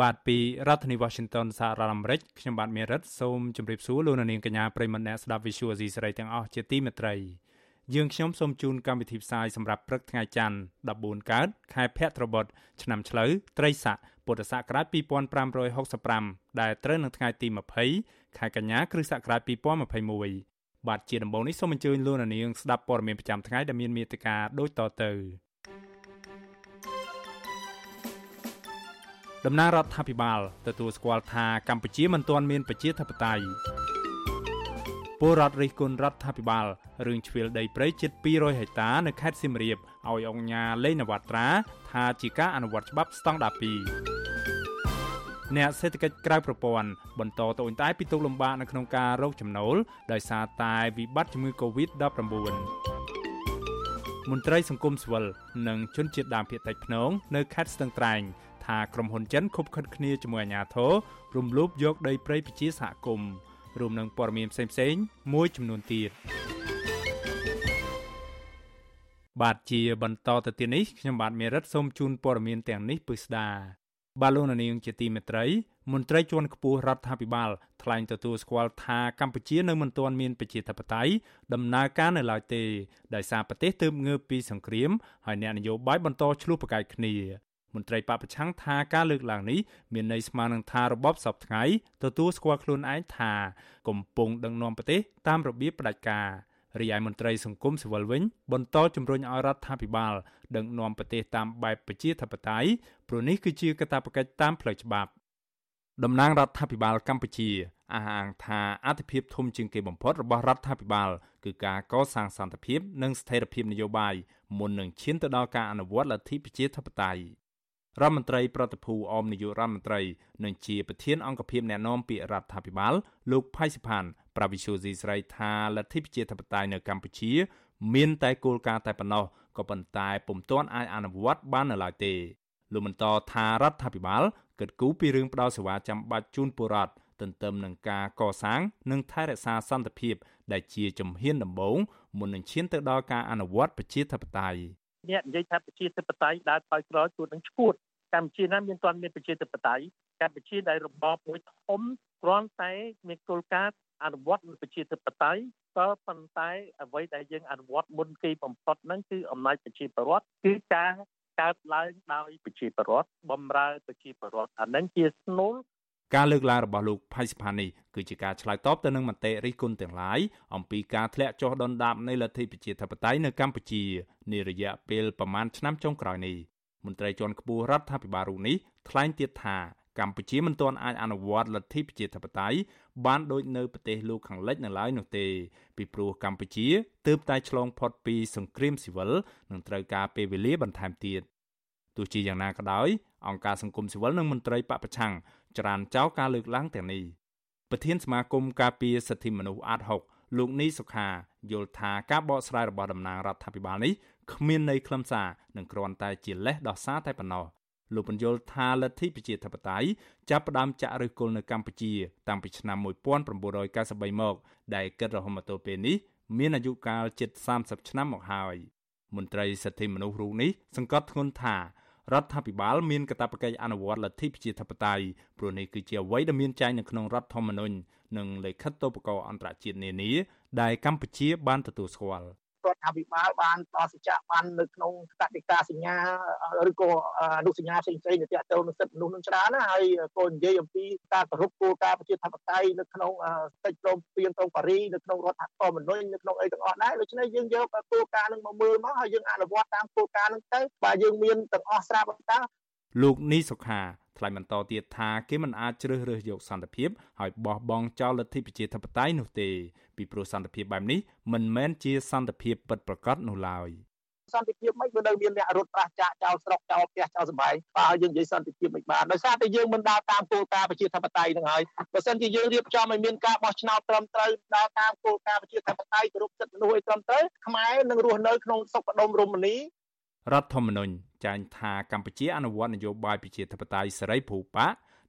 បាទពីរដ្ឋធានី Washington សហរដ្ឋអាមេរិកខ្ញុំបាទមេរិតសូមជម្រាបសួរលោកអ្នកនាងកញ្ញាប្រិយមិត្តអ្នកស្ដាប់ Visual Asia សេរីទាំងអស់ជាទីមេត្រីយើងខ្ញុំសូមជូនកម្មវិធីផ្សាយសម្រាប់ព្រឹកថ្ងៃច័ន្ទ14កើតខែភទ្របទឆ្នាំឆ្លូវត្រីស័កពុទ្ធសករាជ2565ដែលត្រូវនៅថ្ងៃទី20ខែកញ្ញាគ្រិស្តសករាជ2021បាទជាដំបូងនេះសូមអញ្ជើញលោកនាងស្ដាប់ព័ត៌មានប្រចាំថ្ងៃដែលមានមេត្តាដូចតទៅ ដំណើររដ្ឋាភិបាលទទួលស្គាល់ថាកម្ពុជាមិនទាន់មានប្រជាធិបតេយ្យពលរដ្ឋរិះគន់រដ្ឋាភិបាលរឿងជ្រៀលដីព្រៃជិត200ហិកតានៅខេត្តសៀមរាបឲ្យអង្គការលេងនវត្រាថាជាការអនុវត្តច្បាប់ស្តង់ដារ2អ្នកសេដ្ឋកិច្ចក្រៅប្រព័ន្ធបន្តត្អូញត្អែពីទុកលំបាកនៅក្នុងការរកចំណូលដោយសារតែវិបត្តិជំងឺ Covid-19 មន្ត្រីសង្គមស៊ីវិលនិងជនជាតិដើមភាគតិចភ្នងនៅខេត្តស្ទឹងត្រែង ថាក្រុមហ៊ុនចិនខុបខិតគ្នាជាមួយអាជ្ញាធររំលោភយកដីព្រៃប្រជាសហគមន៍រួមនឹងព័ត៌មានផ្សេងៗមួយចំនួនទៀតបាទជាបន្តទៅទៀតនេះខ្ញុំបាទមេរិតសូមជូនព័ត៌មានទាំងនេះពិស្ដាបាទលោកនាងជាទីមេត្រីមន្ត្រីជាន់ខ្ពស់រដ្ឋាភិបាលថ្លែងទទួលស្គាល់ថាកម្ពុជានៅមិនទាន់មានប្រជាធិបតេយ្យដំណើរការនៅឡើយទេដោយសារប្រទេសទើបងើបពីសង្គ្រាមហើយអ្នកនយោបាយបន្តឆ្លោះប្រកែកគ្នា មន្ត្រីបពប្រឆាំងថាការលើកឡើងនេះមានន័យស្មើនឹងថារបបសពថ្ងៃទទួលស្គាល់ខ្លួនឯងថា កំពុងដឹកនាំប្រទេសតាមរបៀបផ្ដាច់ការរីឯមន្ត្រីសង្គមស៊ីវិលវិញ បន្តជំរុញឲ្យរដ្ឋាភិបាលដឹកនាំប្រទេសតាមបែបប្រជាធិបតេយ្យព្រោះនេះគឺជាកាតព្វកិច្ចតាមផ្លូវច្បាប់តំណាងរដ្ឋាភិបាលកម្ពុជាអះអាងថាអធិភាពធំជាងគេបំផុតរបស់រដ្ឋាភិបាលគឺការកសាងសន្តិភាព និងស្ថិរភាពនយោបាយមុននឹងឈានទៅដល់ការអនុវត្តលទ្ធិប្រជាធិបតេយ្យ រដ្ឋមន្ត្រីប្រតិភូអមនាយករដ្ឋមន្ត្រីនិងជាប្រធានអង្គភិបអ្នកណែនាំពាក្យរដ្ឋាភិបាលលោកផៃសិផានប្រាវិសុយស៊ីស្រីថាលទ្ធិប្រជាធិបតេយ្យនៅកម្ពុជា មានតែគោលការណ៍តែប៉ុណ្ណោះក៏ប៉ុន្តែពុំទាន់អាចអនុវត្តបាននៅឡើយទេលោកបន្តថារដ្ឋាភិបាលគិតគូរពីរឿងផ្ដល់សេវាចាំបាច់ជូនពលរដ្ឋទន្ទឹមនឹងការកសាង និងថែរក្សាសន្តិភាព ដែលជាជំហានដំបូងមុននឹងឈានទៅដល់ការអនុវត្តប្រជាធិបតេយ្យអ្នកនិយាយថាប្រជាធិបតេយ្យដើរថយក្រោយជួននឹងឈួត កម្ពុជាណាមានទាន់មានប្រជាធិបតេយ្យកម្ពុជាដែលរបបមួយធំគ្រាន់តែមានគោលការណ៍អនុវត្តប្រជាធិបតេយ្យក៏ប៉ុន្តែអ្វីដែលយើងអនុវត្តមុនគេបំផុតហ្នឹងគឺអំណាចប្រជាពលរដ្ឋគឺការកើតឡើងដោយប្រជាពលរដ្ឋបំរើប្រជាពលរដ្ឋអានឹងជាស្នូលការលើកឡើងរបស់លោកផៃសិផានីគឺជាការឆ្លើយតបទៅនឹងមតិរិះគន់ទាំងឡាយអំពីការធ្លាក់ចុះដុនដាបនៃលទ្ធិប្រជាធិបតេយ្យនៅកម្ពុជានារយៈពេលប្រមាណឆ្នាំចុងក្រោយនេះ មន្ត្រីជាន់ខ្ពស់រដ្ឋាភិបាលរូបនេះថ្លែងទៀតថាកម្ពុជាមិនទាន់អាចអនុវត្តលទ្ធិប្រជាធិបតេយ្យបានដូចនៅប្រទេសលោកខាងលិចនៅឡើយនោះទេពីព្រោះកម្ពុជាទើបតែឆ្លងផុតពីសង្គ្រាមស៊ីវិលនិងត្រូវការពេលវេលាបន្ថែមទៀតទោះជាយ៉ាងណាក៏ដោយអង្គការសង្គមស៊ីវិលនិងមន្ត្រីបពប្រឆាំងច្រានចោលការលើកឡើងទាំងនេះប្រធានសមាគមការពារសិទ្ធិមនុស្សអាត6 លោកនីសុខាយល់ថាការបកស្រាយរបស់តំណាងរដ្ឋាភិបាលនេះគ្មានន័យខ្លឹមសារនិងគ្រាន់តែជាលេសដោះសារតែប៉ុណ្ណោះលោកបញ្យល់ថាលទ្ធិប្រជាធិបតេយ្យចាប់ផ្ដើមចាក់ឫសគល់នៅកម្ពុជាតាំងពីឆ្នាំ1993មក ដែលគិតរហូតមកទល់ពេលនេះមានអាយុកាលជិត30ឆ្នាំមកហើយមន្ត្រីសិទ្ធិមនុស្សរូបនេះសង្កត់ធ្ងន់ថា រដ្ឋាភិបាលមានកាតព្វកិច្ចអនុវត្តលទ្ធិប្រជាធិបតេយ្យព្រោះនេះគឺជាអ្វីដែលមានចែងនៅក្នុងរដ្ឋធម្មនុញ្ញនិងលិខិតតូបករអន្តរជាតិនានាដែលកម្ពុជាបានទទួលស្គាល់ រដ្ឋាភិបាលបានផ្ដល់សច្ចៈបាននៅក្នុងកតិកាសញ្ញាឬក៏អនុសញ្ញាផ្សេងៗទៅទាក់ទងនឹងសិទ្ធិមនុស្សនឹងច្រើនណាហើយក៏និយាយអំពីការគោរពគោលការណ៍ប្រជាធិបតេយ្យនៅក្នុងកិច្ចព្រមព្រៀងក្រុងប៉ារីនៅក្នុងរដ្ឋធម្មនុញ្ញនៅក្នុងអីទាំងអស់ដែរដូច្នេះយើងយកគោលការណ៍នឹងមកមើលមកហើយយើងអនុវត្តតាមគោលការណ៍នឹងទៅបាទយើងមានទាំងអស់ស្រាប់តា លោកនីសុខាថ្លែងបន្តទៀតថាគេមិនអាចជ្រើសរើសយកសន្តិភាពហើយបោះបង់ចោលលទ្ធិប្រជាធិបតេយ្យនោះទេពីព្រោះសន្តិភាពបែបនេះមិនមែនជាសន្តិភាពពិតប្រាកដនោះឡើយសន្តិភាពមិនក៏នៅមានអ្នករត់ប្រាស់ចាកចោលស្រុកចោលផ្ទះចោលសម្បែងបើយើងនិយាយសន្តិភាពមិនបានដោយសារតែយើងមិនដើរតាមគោលការណ៍ប្រជាធិបតេយ្យនឹងហើយបើសិនជាយើងរៀបចំឲ្យមានការបោះឆ្នោតត្រឹមត្រូវដើរតាមគោលការណ៍ប្រជាធិបតេយ្យគោរពសិទ្ធិមនុស្សឲ្យត្រឹមត្រូវខ្មែរនឹងរស់នៅក្នុងសុខដុមរមនារដ្ឋធម្មនុញ្ញ ចែងថាកម្ពុជាអនុវត្តនយោបាយប្រជាធិបតេយ្យសេរីភូប៉ា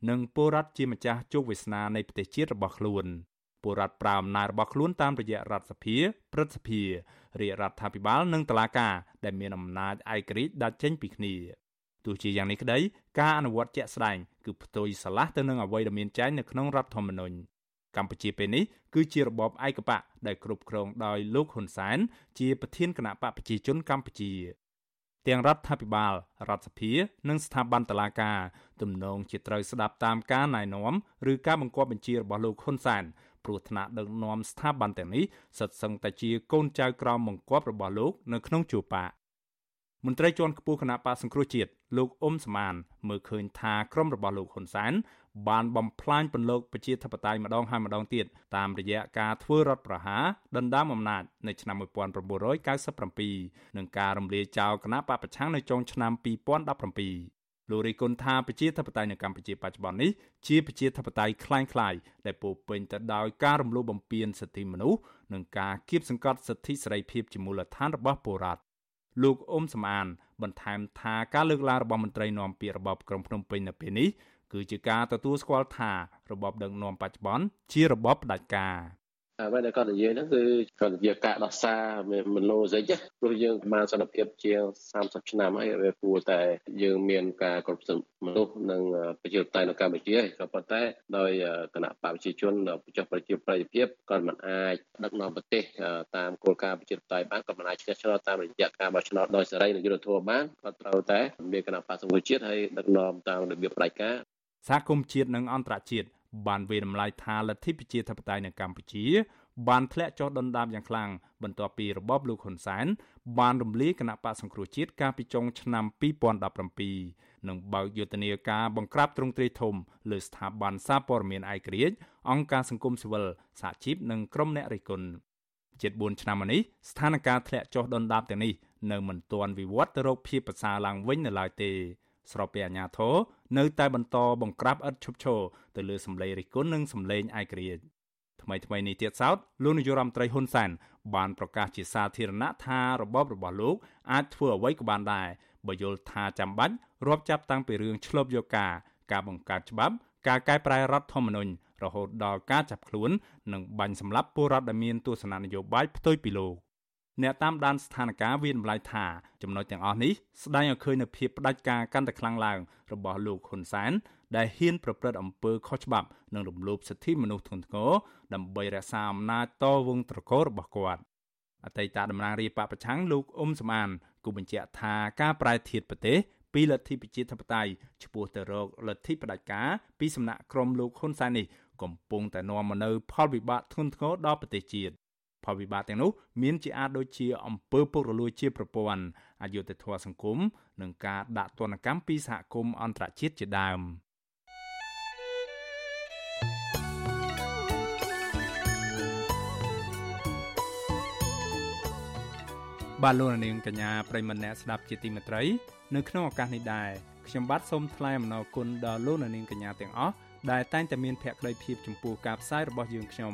និងពលរដ្ឋជាម្ចាស់ជោគវាសនានៃប្រទេសជាតិរបស់ខ្លួនពលរដ្ឋប្រើអំណាចរបស់ខ្លួនតាមរយៈរដ្ឋសភាព្រឹទ្ធសភារាជរដ្ឋាភិបាលនិងតុលាការដែលមានអំណាចឯករាជ្យដាច់ចេញពីគ្នាទោះជាយ៉ាងនេះក្តីការអនុវត្តជាក់ស្ដែងគឺផ្ទុយស្រឡះទៅនឹងអ្វីដែលមានចែងនៅក្នុងរដ្ឋធម្មនុញ្ញកម្ពុជាពេលនេះគឺជារបបឯកបកដែលគ្រប់គ្រងដោយលោកហ៊ុនសែនជាប្រធានគណៈបកប្រជាជនកម្ពុជា ទាំងរដ្ឋាភិបាលរដ្ឋសភា និងស្ថាប័នតុលាការទំនងជាត្រូវស្ដាប់តាមការណែនាំឬការបង្គាប់បញ្ជារបស់លោកហ៊ុនសែនព្រោះថ្នាក់ដឹកនាំស្ថាប័នទាំងនេះសិតសឹងតែជាកូនចៅក្រមបង្គាប់របស់លោកនៅក្នុងជួរបកមន្ត្រីជាន់ខ្ពស់គណៈបកសង្គ្រោះជាតិលោកអ៊ុំសមានមើលឃើញថាក្រុមរបស់លោកហ៊ុនសែន បានបំផ្លាញពន្លកប្រជាធិបតេយ្យម្ដងហើយម្ដងទៀតតាមរយៈការធ្វើរដ្ឋប្រហារដណ្ដើមអំណាចនៅឆ្នាំ1997និងការរំលាយចោលគណៈបពប្រឆាំងនៅចុងឆ្នាំ2017លោករីគុណថាប្រជាធិបតេយ្យនៅកម្ពុជាបច្ចុប្បន្ននេះជាប្រជាធិបតេយ្យคล้ายៗដែលពោពេញទៅដោយការរំលោភបំពានសិទ្ធិមនុស្សនិងការគៀបសង្កត់សិទ្ធិសេរីភាពជាមូលដ្ឋានរបស់ពលរដ្ឋលោកអ៊ុំសំអាន បន្ថែមថាការលើកឡើងរបស់មន្ត្រីនាំពាក្យរបបក្រុងភ្នំពេញនៅពេលនេះ គឺជាការទទួលស្គាល់ថារបបដឹកនាំបច្ចុប្បន្នជារបបផ្ដាច់ការអ្វីដែលគាត់និយាយហ្នឹងគឺគាត់និយាយការដោះសារមិនឡូសិចព្រោះយើងបានសន្តិភាពជាង30ឆ្នាំហើយវាគួរតែយើងមានការគ្រប់គ្រងមនុស្សនិងប្រជាធិបតេយ្យនៅកម្ពុជាក៏ប៉ុន្តែដោយគណៈបកប្រជាជនចុះប្រជាប្រិយភាពគាត់មិនអាចដឹកនាំប្រទេសតាមគោលការណ៍ប្រជាធិបតេយ្យបានក៏មិនអាចឈ្នះឆ្នោតតាមរយៈការបោះឆ្នោតដោយសេរីនិងយុត្តិធម៌បានគាត់ត្រូវតែមានគណៈបកសង្គមជាតិហើយដឹកនាំតាមរបៀបផ្ដាច់ការ សហគមន៍ជាតិនិងអន្តរជាតិបានវាតម្លៃថាលទ្ធិប្រជាធិបតេយ្យនៅកម្ពុជា បានធ្លាក់ចុះដុនដាបយ៉ាងខ្លាំងបន្ទាប់ពីរបបលោកហ៊ុនសែនបានរំលាយគណៈបកសង្គ្រោះជាតិកាលពីចុងឆ្នាំ2017និងបើកយុទ្ធនាការបង្ក្រាបទ្រង់ទ្រាយធំលើស្ថាប័នសារព័ត៌មានឯករាជ្យអង្គការសង្គមស៊ីវិលសហជីពនិងក្រុមអ្នករិះគន់ជិត4ឆ្នាំមកនេះស្ថានភាពធ្លាក់ចុះដុនដាបទាំងនេះនៅមិនទាន់វិវត្តទៅរកភាពប្រសើរឡើងវិញនៅឡើយទេ ស្របពេលអាញាធរនៅតែបន្តបង្ក្រាបឥតឈប់ឈរទៅលើសម្លេងរិះគន់និងសម្លេងឯករាជ្យថ្មីថ្មីនេះទៀតសោតលោកនាយរដ្ឋមន្ត្រីហ៊ុនសែនបានប្រកាសជាសាធារណៈថារបបរបស់លោកអាចធ្វើអ្វីក៏បានដែរបើយល់ថាចាំបាច់រាប់ចាប់តាំងពីរឿងឆ្លប់យកការការបង្កើតច្បាប់ការកែប្រែរដ្ឋធម្មនុញ្ញរហូតដល់ការចាប់ខ្លួននិងបាញ់សម្លាប់ពលរដ្ឋដែលមានទស្សនៈនយោបាយផ្ទុយពីលោក អ្នកតាមដានស្ថានភាពវាតម្លៃថាចំណុចទាំងអស់នេះស្ដែងឲ្យឃើញនូវភាពផ្ដាច់ការកាន់តែខ្លាំងឡើងរបស់លោកហ៊ុនសែនដែលហ៊ានប្រព្រឹត្តអំពើខុសច្បាប់និងរំលោភសិទ្ធិមនុស្សធ្ងន់ធ្ងរដើម្បីរក្សាអំណាចតវងត្រកូលរបស់គាត់អតីតតំណាងរាជបពប្រឆាំងលោកអ៊ុំសំអានគូបញ្ជាក់ថាការប្រែធៀបប្រទេសពីលទ្ធិប្រជាធិបតេយ្យឆ្ពោះទៅរកលទ្ធិផ្ដាច់ការពីសំណាក់ក្រុមលោកហ៊ុនសែននេះកំពុងតែនាំមកនូវផលវិបាកធ្ងន់ធ្ងរដល់ប្រទេសជាតិ ផលវិបាកទាំងនោះមានជាអាចដូចជាអំពើពុករលួយជាប្រព័ន្ធអយុត្តិធម៌សង្គមនិងការដាក់ទណ្ឌកម្មពីសហគមន៍អន្តរជាតិជាដើមបាទលោកនាងកញ្ញាប្រិមម្នាក់ស្ដាប់ជាទីមេត្រី នៅក្នុងឱកាសនេះដែរខ្ញុំបាទសូមថ្លែងអំណរគុណដល់លោកនាងកញ្ញាទាំងអស់ដែលតែងតែមានភក្ដីភាពចំពោះការផ្សាយរបស់យើងខ្ញុំ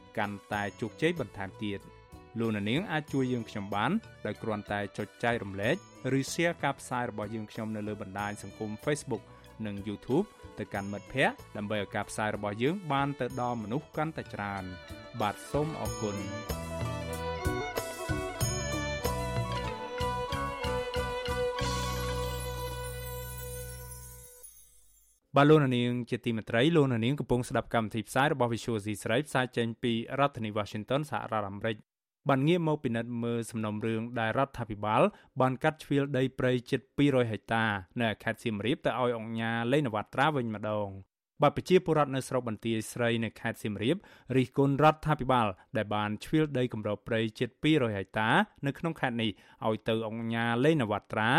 កាន់តែជោគជ័យបន្ថែមទៀតលោកអ្នកនាងអាចជួយយើងខ្ញុំបានដោយគ្រាន់តែចុចចែករំលែកឬ Share ការផ្សាយរបស់យើងខ្ញុំនៅលើបណ្ដាញសង្គម Facebook និង YouTube ទៅកាន់មិត្តភ័ក្តិដើម្បីឲ្យការផ្សាយរបស់យើងបានទៅដល់មនុស្សកាន់តែច្រើន បាទសូមអរគុណ បាទលោកនាងជាទីមេត្រីលោកនាងកំពុងស្ដាប់កម្មវិធីផ្សាយរបស់ Visual C ស្រីផ្សាយចេញពីរដ្ឋធានី Washington សហរដ្ឋអាមេរិកបានងាកមកពិនិត្យមើលសំណុំរឿងដែលរដ្ឋាភិបាលបានកាត់ជ្រៀលដីព្រៃជិត200ហិកតានៅខេត្តសៀមរាបទៅឲ្យអង្គការលេងនវត្រាវិញម្ដង បាទប្រជាពលរដ្ឋនៅស្រុកបន្ទាយស្រីនៅខេត្តសៀមរាបរិះគន់រដ្ឋាភិបាល ដែលបានជ្រៀលដីគម្របព្រៃជិត200ហិកតានៅក្នុងខេត្តនេះឲ្យទៅអង្គការលេងនវត្រា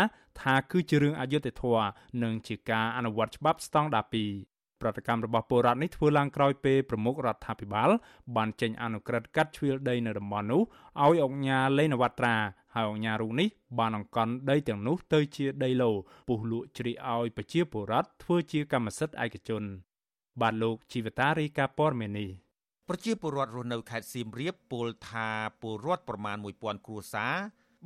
ថាគឺជារឿងអយុត្តិធម៌និងជាការអនុវត្តច្បាប់ស្តង់ដារ2ប្រតិកម្មរបស់ពលរដ្ឋនេះធ្វើឡើងក្រោយពេលប្រមុខរដ្ឋាភិបាល បានចេញអនុក្រឹត្យកាត់ជ្រៀលដីនៅតំបន់នោះឲ្យអង្គការលេនវត្រាហើយអង្គការរូនេះបានអង្កត់ដីទាំងនោះទៅជាដីឡូពុះលក់ជ្រៀកឲ្យប្រជាពលរដ្ឋធ្វើជាកម្មសិទ្ធិឯកជន បាទលោកជីវតារីកាព័រមេនីប្រជាពលរដ្ឋរស់នៅខេត្តសៀមរាបពោលថាពលរដ្ឋប្រមាណ1000គ្រួសារ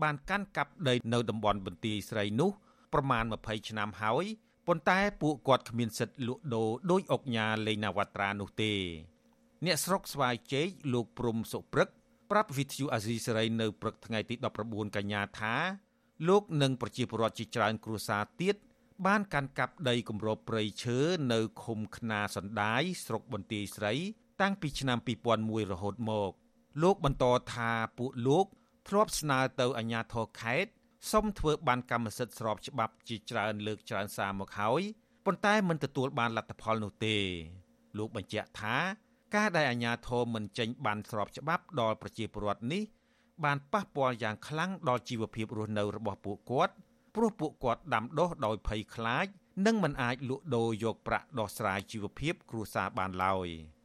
បានកាន់កាប់ដីនៅតំបន់បន្ទាយស្រីនោះប្រមាណ20ឆ្នាំហើយប៉ុន្តែពួកគាត់គ្មានសិទ្ធិលក់ដូរដោយអុកញ៉ាលេងណាវត្រានោះទេ អ្នកស្រុកស្វាយជែកលោកព្រំសុព្រឹកប្រាប់វិទ្យុអាស៊ីសេរីនៅព្រឹកថ្ងៃទី19កញ្ញាថាលោកនិងប្រជាពលរដ្ឋជាច្រើនគ្រួសារទៀត បានកាន់កាប់ដីគម្របព្រៃឈើនៅឃុំខ្នាសណ្ដាយស្រុកបន្ទាយស្រី តាំងពីឆ្នាំ2001រហូតមក លោកបន្តថាពួកលោកធ្លាប់ស្នើទៅអាជ្ញាធរខេត្តសុំធ្វើបានកម្មសិទ្ធិស្របច្បាប់ជាច្រើនលើកច្រើនសារមកហើយប៉ុន្តែមិនទទួលបានលទ្ធផលនោះទេ លោកបញ្ជាក់ថាការដែលអាជ្ញាធរមិនចេញបានស្របច្បាប់ដល់ប្រជាពលរដ្ឋនេះបានប៉ះពាល់យ៉ាងខ្លាំងដល់ជីវភាពរស់នៅរបស់ពួកគាត់ ព្រោះពួកគាត់ដាំដុះដោយភ័យខ្លាច និងមិនអាចលក់ដូរយកប្រាក់ដោះស្រាយជីវភាព គ្រួសារបានឡើយ។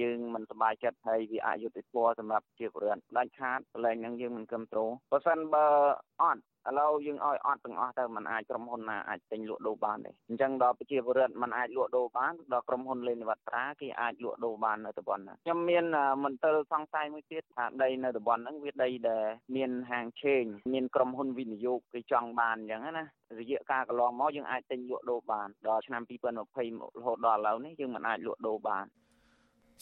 យើងមិនសប្បាយចិត្តហើយវាអយុត្តិធម៌សម្រាប់ជាពលរដ្ឋដាច់ខាតកន្លែងហ្នឹងយើងមិនគ្រប់គ្រងបើសិនបើអត់ ឥឡូវយើងឲ្យអត់ទាំងអស់ទៅมันអាចក្រុមហ៊ុនណាអាចទិញលក់ដូរបានទេអញ្ចឹងដល់ប្រជាពលរដ្ឋมันអាចលក់ដូរបានដល់ក្រុមហ៊ុនលេងនិវត្តត្រាគេអាចលក់ដូរបាននៅតំបន់ហ្នឹងខ្ញុំមានមន្ទិលសង្ស័យមួយទៀតថាដីនៅតំបន់ហ្នឹងវាដីដែលមានហាងឆេងមានក្រុមហ៊ុនវិនិយោគគេចង់បានអញ្ចឹងណារយៈកាលកន្លងមកយើងអាចទិញលក់ដូរបានដល់ឆ្នាំ2020រហូតដល់ឥឡូវនេះយើងមិនអាចលក់ដូរបាន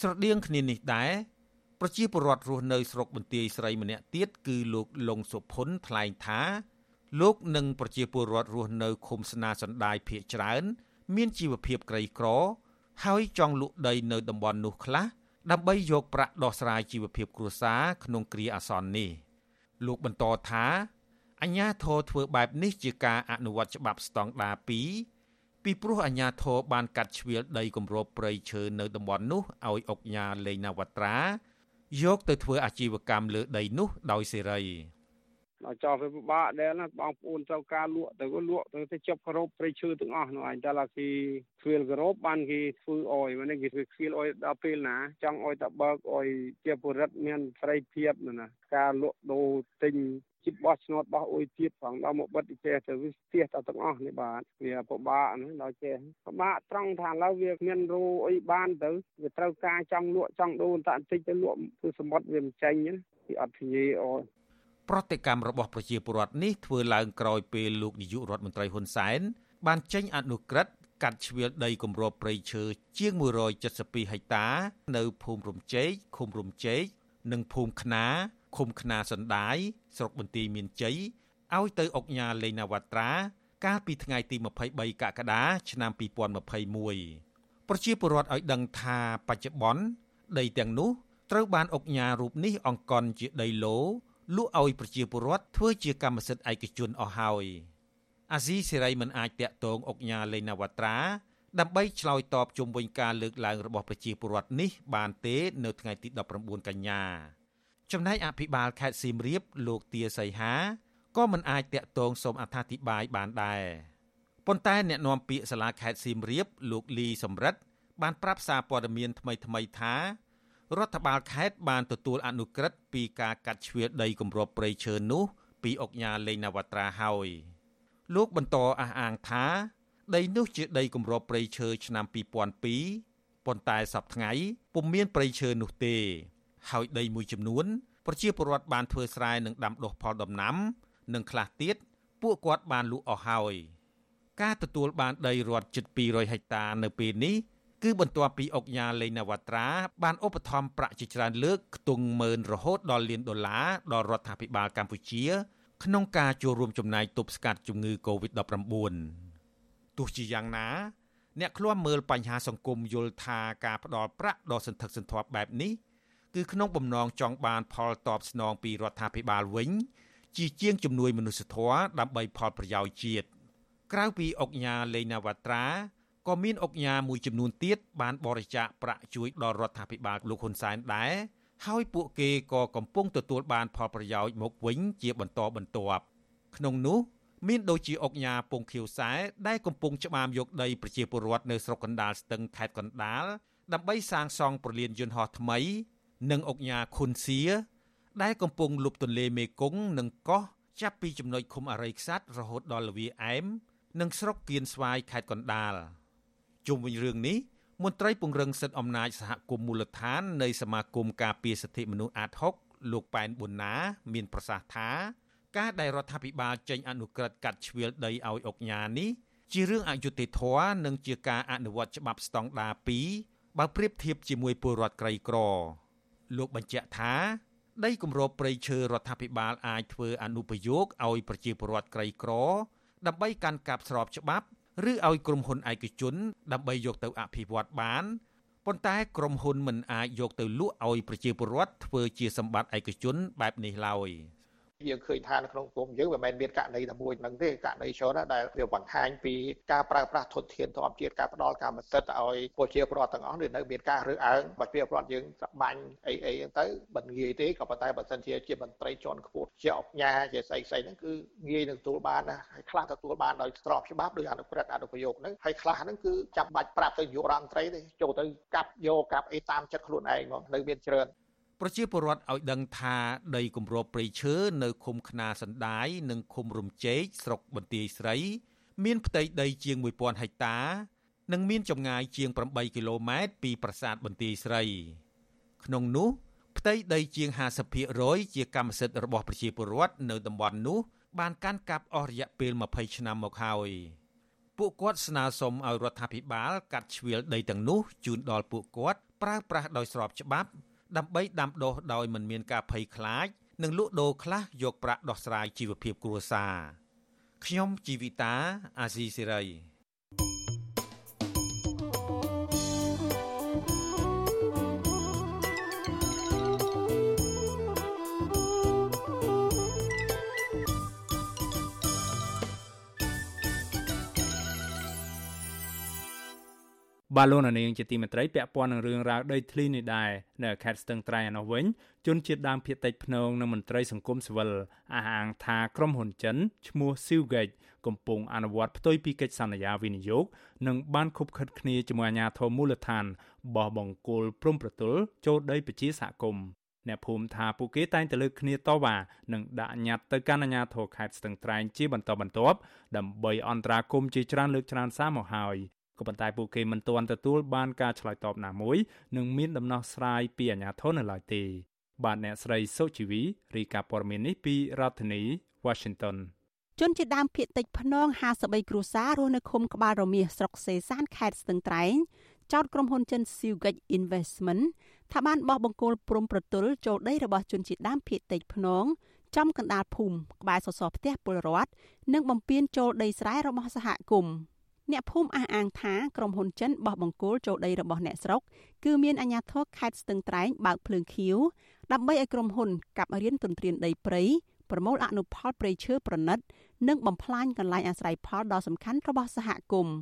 ស្រដៀងគ្នានេះដែរ ប្រជាពលរដ្ឋរស់នៅស្រុកបន្ទាយស្រីម្នាក់ទៀតគឺលោកលងសុផុនថ្លែងថា លោកនិងប្រជាពលរដ្ឋរស់នៅឃុំស្នាសណ្ដាយភៀកច្រើន មានជីវភាពក្រីក្រ ហើយចង់លក់ដីនៅតំបន់នោះខ្លះដើម្បីយកប្រាក់ដោះស្រាយជីវភាពគ្រួសារក្នុងគ្រាអាសន្ននេះលោកបន្តថាអញ្ញាធរធ្វើបែបនេះជាការអនុវត្តច្បាប់ស្តង់ដារ2ពីព្រោះអាជ្ញាធរបានកាត់ជ្រៀលដីគម្របព្រៃឈើនៅតំបន់នោះឲ្យអុកញ៉ាលេងណាវត្រា យកទៅធ្វើអាជីវកម្មលើដីនោះដោយសេរីដល់ចោលវាពិបាកដែរណាបងប្អូនត្រូវការលក់ទៅក៏លក់ទៅទៅជប់ក្រោបព្រៃឈើទាំងអស់នោះអញតែឡាគេខ្វៀលក្រោបបានគេធ្វើអយមកនេះគេធ្វើខ្វៀលអយដល់ពេលណាចង់អយតបើកអយជាបុរិតមានស្រីភាពណាការលក់ដូរទិញ ជីបោះឆ្នោតបោះអុយទៀតផងដល់មកបិទចេះទៅវាស្ទះទៅទាំងអស់នេះបាទវាពិបាកណាដល់ចេះពិបាកត្រង់ថាឥឡូវវាមានរូអីបានទៅវាត្រូវការចង់លក់ចង់ដូរតាបន្តិចទៅលក់គឺសមុទ្រវាមិនចេញណាវាអត់ធានាអត់ប្រតិកម្មរបស់ប្រជាពលរដ្ឋនេះធ្វើឡើងក្រោយពេលលោកនាយករដ្ឋមន្ត្រីហ៊ុនសែនបានចេញអនុក្រឹត្យកាត់ជ្រៀលដីគម្របព្រៃឈើជាង172ហិកតា នៅភូមិរំជែកឃុំរំជែកនិងភូមិខ្នា ឃុំខ្នាសណ្ដាយស្រុកបន្ទាយមានជ័យឲ្យទៅអុកញ៉ាលេងណាវត្រា កាលពីថ្ងៃទី23កក្កដាឆ្នាំ2021ប្រជាពលរដ្ឋឲ្យដឹងថាបច្ចុប្បន្នដីទាំងនោះត្រូវបានអុកញ៉ារូបនេះអង្គកន់ជាដីឡូលក់ឲ្យប្រជាពលរដ្ឋធ្វើជាកម្មសិទ្ធិឯកជនអស់ហើយអាស៊ីសេរីមិនអាចតាក់ទងអុកញ៉ាលេងណាវត្រាដើម្បីឆ្លើយតបជុំវិញការលើកឡើងរបស់ប្រជាពលរដ្ឋនេះបានទេនៅថ្ងៃទី19កញ្ញា ចំណែកអភិបាលខេត្តសៀមរាបលោកទាសីហាក៏មិនអាចតាក់ទងសូមអត្ថាធិប្បាយបានដែរប៉ុន្តែអ្នកនាំពាក្យសាលាខេត្តសៀមរាបលោកលីសំរិទ្ធបានប្រាប់សារព័ត៌មានថ្មីថ្មីថារដ្ឋបាលខេត្តបានទទួលអនុក្រឹត្យពីការកាត់ជ្រៀលដីគម្របព្រៃឈើនោះ ពីអុកញ៉ាលេងនវត្រាហើយលោកបន្តអះអាងថា ដីនោះជាដីគម្របព្រៃឈើឆ្នាំ2002ប៉ុន្តែសប្តាហ៍ថ្ងៃពុំមានព្រៃឈើនោះទេ ហើយដីមួយចំនួនប្រជាពលរដ្ឋបានធ្វើស្រែនិងដាំដុះផលដំណាំ និងខ្លះទៀតពួកគាត់បានលក់អស់ហើយការទទួលបានដីរដ្ឋជិត200ហិកតានៅពេលនេះគឺបន្ទាប់ពីអុកញ៉ាលេងនវត្រាបានឧបត្ថម្ភប្រាក់ជាច្រើនលើកខ្ទង់ម៉ឺនរហូតដល់លានដុល្លារដល់រដ្ឋាភិបាលកម្ពុជា ក្នុងការចូលរួមចំណែកទប់ស្កាត់ជំងឺ Covid-19 ទោះជាយ៉ាងណា អ្នកឃ្លាំមើលបញ្ហាសង្គមយល់ថាការផ្ដល់ប្រាក់ដ៏សន្ធឹកសន្ធាប់បែបនេះ គឺក្នុងបំណងចង់បានផលតបស្នងពីរដ្ឋាភិបាលវិញ ជាជាងជំនួយមនុស្សធម៌ដើម្បីផលប្រយោជន៍ជាតិក្រៅពីអុកញ៉ាលេណាវ៉ាត្រាក៏មានអុកញ៉ាមួយចំនួនទៀតបានបរិច្ចាគប្រាក់ជួយដល់រដ្ឋាភិបាលលោកហ៊ុនសែនដែរហើយពួកគេក៏កំពុងទទួលបានផលប្រយោជន៍មកវិញជាបន្តបន្ទាប់ក្នុងនោះមានដូចជាអុកញ៉ាពងខៀវសែដែលកំពុងច្បាមយកដីប្រជាពលរដ្ឋនៅស្រុកកណ្ដាលស្ទឹងខេត្តកណ្ដាលដើម្បីសាងសង់ប្រលានយន្តហោះថ្មី និងអុកញ៉ាខុនសៀដែលកំពុងលុបទន្លេមេគង្គនិងកោះចាប់ពីចំណុចឃុំអរិយខ្សាត់រហូតដល់លវាអែមនិងស្រុកគៀនស្វាយខេត្តកណ្ដាលជុំវិញរឿងនេះមន្ត្រីពង្រឹងសិទ្ធិអំណាចសហគមន៍មូលដ្ឋាននៃសមាគមការពារសិទ្ធិមនុស្សអាត6លោកប៉ែនប៊ុនណា មានប្រសាសន៍ថាការដែលរដ្ឋាភិបាលចេញអនុក្រឹត្យកាត់ជ្រៀលដីឲ្យអុកញ៉ានេះជារឿងអយុត្តិធម៌និងជាការអនុវត្តច្បាប់ស្តង់ដារ2បើប្រៀបធៀបជាមួយពលរដ្ឋក្រីក្រ លោកបញ្ជាក់ថាដីគម្របព្រៃឈើរដ្ឋាភិបាលអាចធ្វើអនុប្រយោគឲ្យប្រជាពលរដ្ឋក្រីក្រ ដើម្បីកាន់កាប់ស្របច្បាប់ឬឲ្យក្រុមហ៊ុនឯកជន ដើម្បីយកទៅអភិវឌ្ឍបានប៉ុន្តែក្រុមហ៊ុនមិនអាចយកទៅលក់ឲ្យប្រជាពលរដ្ឋធ្វើជាសម្បត្តិឯកជនបែបនេះឡើយ។ យើងឃើញថានៅក្នុងសង្គមយើងមិនមែនមានករណីតែមួយហ្នឹងទេករណីច្រើនដែលវាបង្ហាញពីការប្រើប្រាស់ធនធានធម្មជាតិការផ្ដល់កម្មសិទ្ធិឲ្យប្រជាពលរដ្ឋទាំងអស់នៅមានការរើសអើងប្រជាពលរដ្ឋយើងសបាញ់អីអីហ្នឹងទៅមិនងាយទេក៏ប៉ុន្តែបើសិនជាជាមន្ត្រីជាន់ខ្ពស់ជាអញ្ញាជាស្អីស្អីហ្នឹងគឺងាយនឹងទទួលបានណាហើយខ្លះទទួលបានដោយស្របច្បាប់ដោយអនុក្រឹត្យអនុប្រយោគហ្នឹងហើយខ្លះហ្នឹងគឺចាំបាច់ប្រាប់ទៅយុរដ្ឋមន្ត្រីទេចូលទៅកាប់យកកាប់អីតាមចិត្តខ្លួនឯងហ្មងនៅមានច្រើន ប្រជាពលរដ្ឋឲ្យដឹងថាដីគម្របព្រៃឈើនៅឃុំខ្នាសណ្ដាយនិងឃុំរំជែកស្រុកបន្ទាយស្រី មានផ្ទៃដីជាង1000ហិកតា និងមានចម្ងាយជាង8គីឡូម៉ែត្រពីប្រាសាទបន្ទាយស្រី ក្នុងនោះផ្ទៃដីជាង50%ជាកម្មសិទ្ធិរបស់ប្រជាពលរដ្ឋនៅតំបន់នោះបានកាន់កាប់អស់រយៈពេល20ឆ្នាំមកហើយពួកគាត់ស្នើសុំឲ្យរដ្ឋាភិបាលកាត់ជ្រៀលដីទាំងនោះជូនដល់ពួកគាត់ប្រើប្រាស់ដោយស្របច្បាប់ ដើម្បីដាំដុះដោយមិនមានការភ័យខ្លាចនិងលក់ដូរខ្លះយកប្រាក់ដោះស្រាយជីវភាពគ្រួសារខ្ញុំជីវិតាអាស៊ីសេរី បាទលោកនាងជាទីមេត្រីពាក់ព័ន្ធនឹងរឿងរ៉ាវដីធ្លីនេះដែរនៅខេត្តស្ទឹងត្រែងឯនោះវិញជនជាតិដើមភាគតិចភ្នងនិងមន្ត្រីសង្គមស៊ីវិលអះអាងថាក្រុមហ៊ុនចិនឈ្មោះ Silgate កំពុងអនុវត្តផ្ទុយពីកិច្ចសន្យាវិនិយោគនិងបានខុបខិតគ្នាជាមួយអាជ្ញាធរមូលដ្ឋានបោះបង្គោលព្រំប្រទល់ចូលដីប្រជាសហគមន៍អ្នកភូមិថាពួកគេតែងតែលើកគ្នាតវ៉ានិងដាក់ញត្តិទៅកាន់អាជ្ញាធរខេត្តស្ទឹងត្រែងជាបន្តបន្ទាប់ដើម្បីអន្តរាគមន៍ជាច្រើនលើកច្រើនសារមកហើយ ក៏ប៉ុន្តែពួកគេមិនទាន់ទទួលបានការឆ្លើយតបណាមួយនិងមានដំណោះស្រាយពីអាជ្ញាធរនៅឡើយទេបាទអ្នកស្រីសុជីវីរីកាព័រមីននេះពីរដ្ឋធានី Washington ជនជាដើមភៀតតិចភ្នង53គ្រួសាររស់នៅឃុំក្បាលរមៀសស្រុកសេសានខេត្តស្ទឹងត្រែងចោតក្រុមហ៊ុនចិន Silgate Investment ថាបានបោះបង្គោលព្រំប្រទល់ចូលដីរបស់ជនជាដើមភៀតតិចភ្នងចំកណ្ដាលភូមិក្បែរសសរផ្ទះពលរដ្ឋនិងបំពេញចូលដីស្រែរបស់សហគមន៍ អ្នកភូមិអះអាងថាក្រុមហ៊ុនចិនបោះបង្គោលចូលដីរបស់អ្នកស្រុកគឺមានអាជ្ញាធរខេត្តស្ទឹងត្រែងបើកភ្លើងខៀវដើម្បីឲ្យក្រុមហ៊ុនកាប់រៀនទន្ទ្រានដីព្រៃប្រមូលអនុផលព្រៃឈើប្រណិត និងបំផ្លាញកន្លែងអាស្រ័យផលដ៏សំខាន់របស់សហគមន៍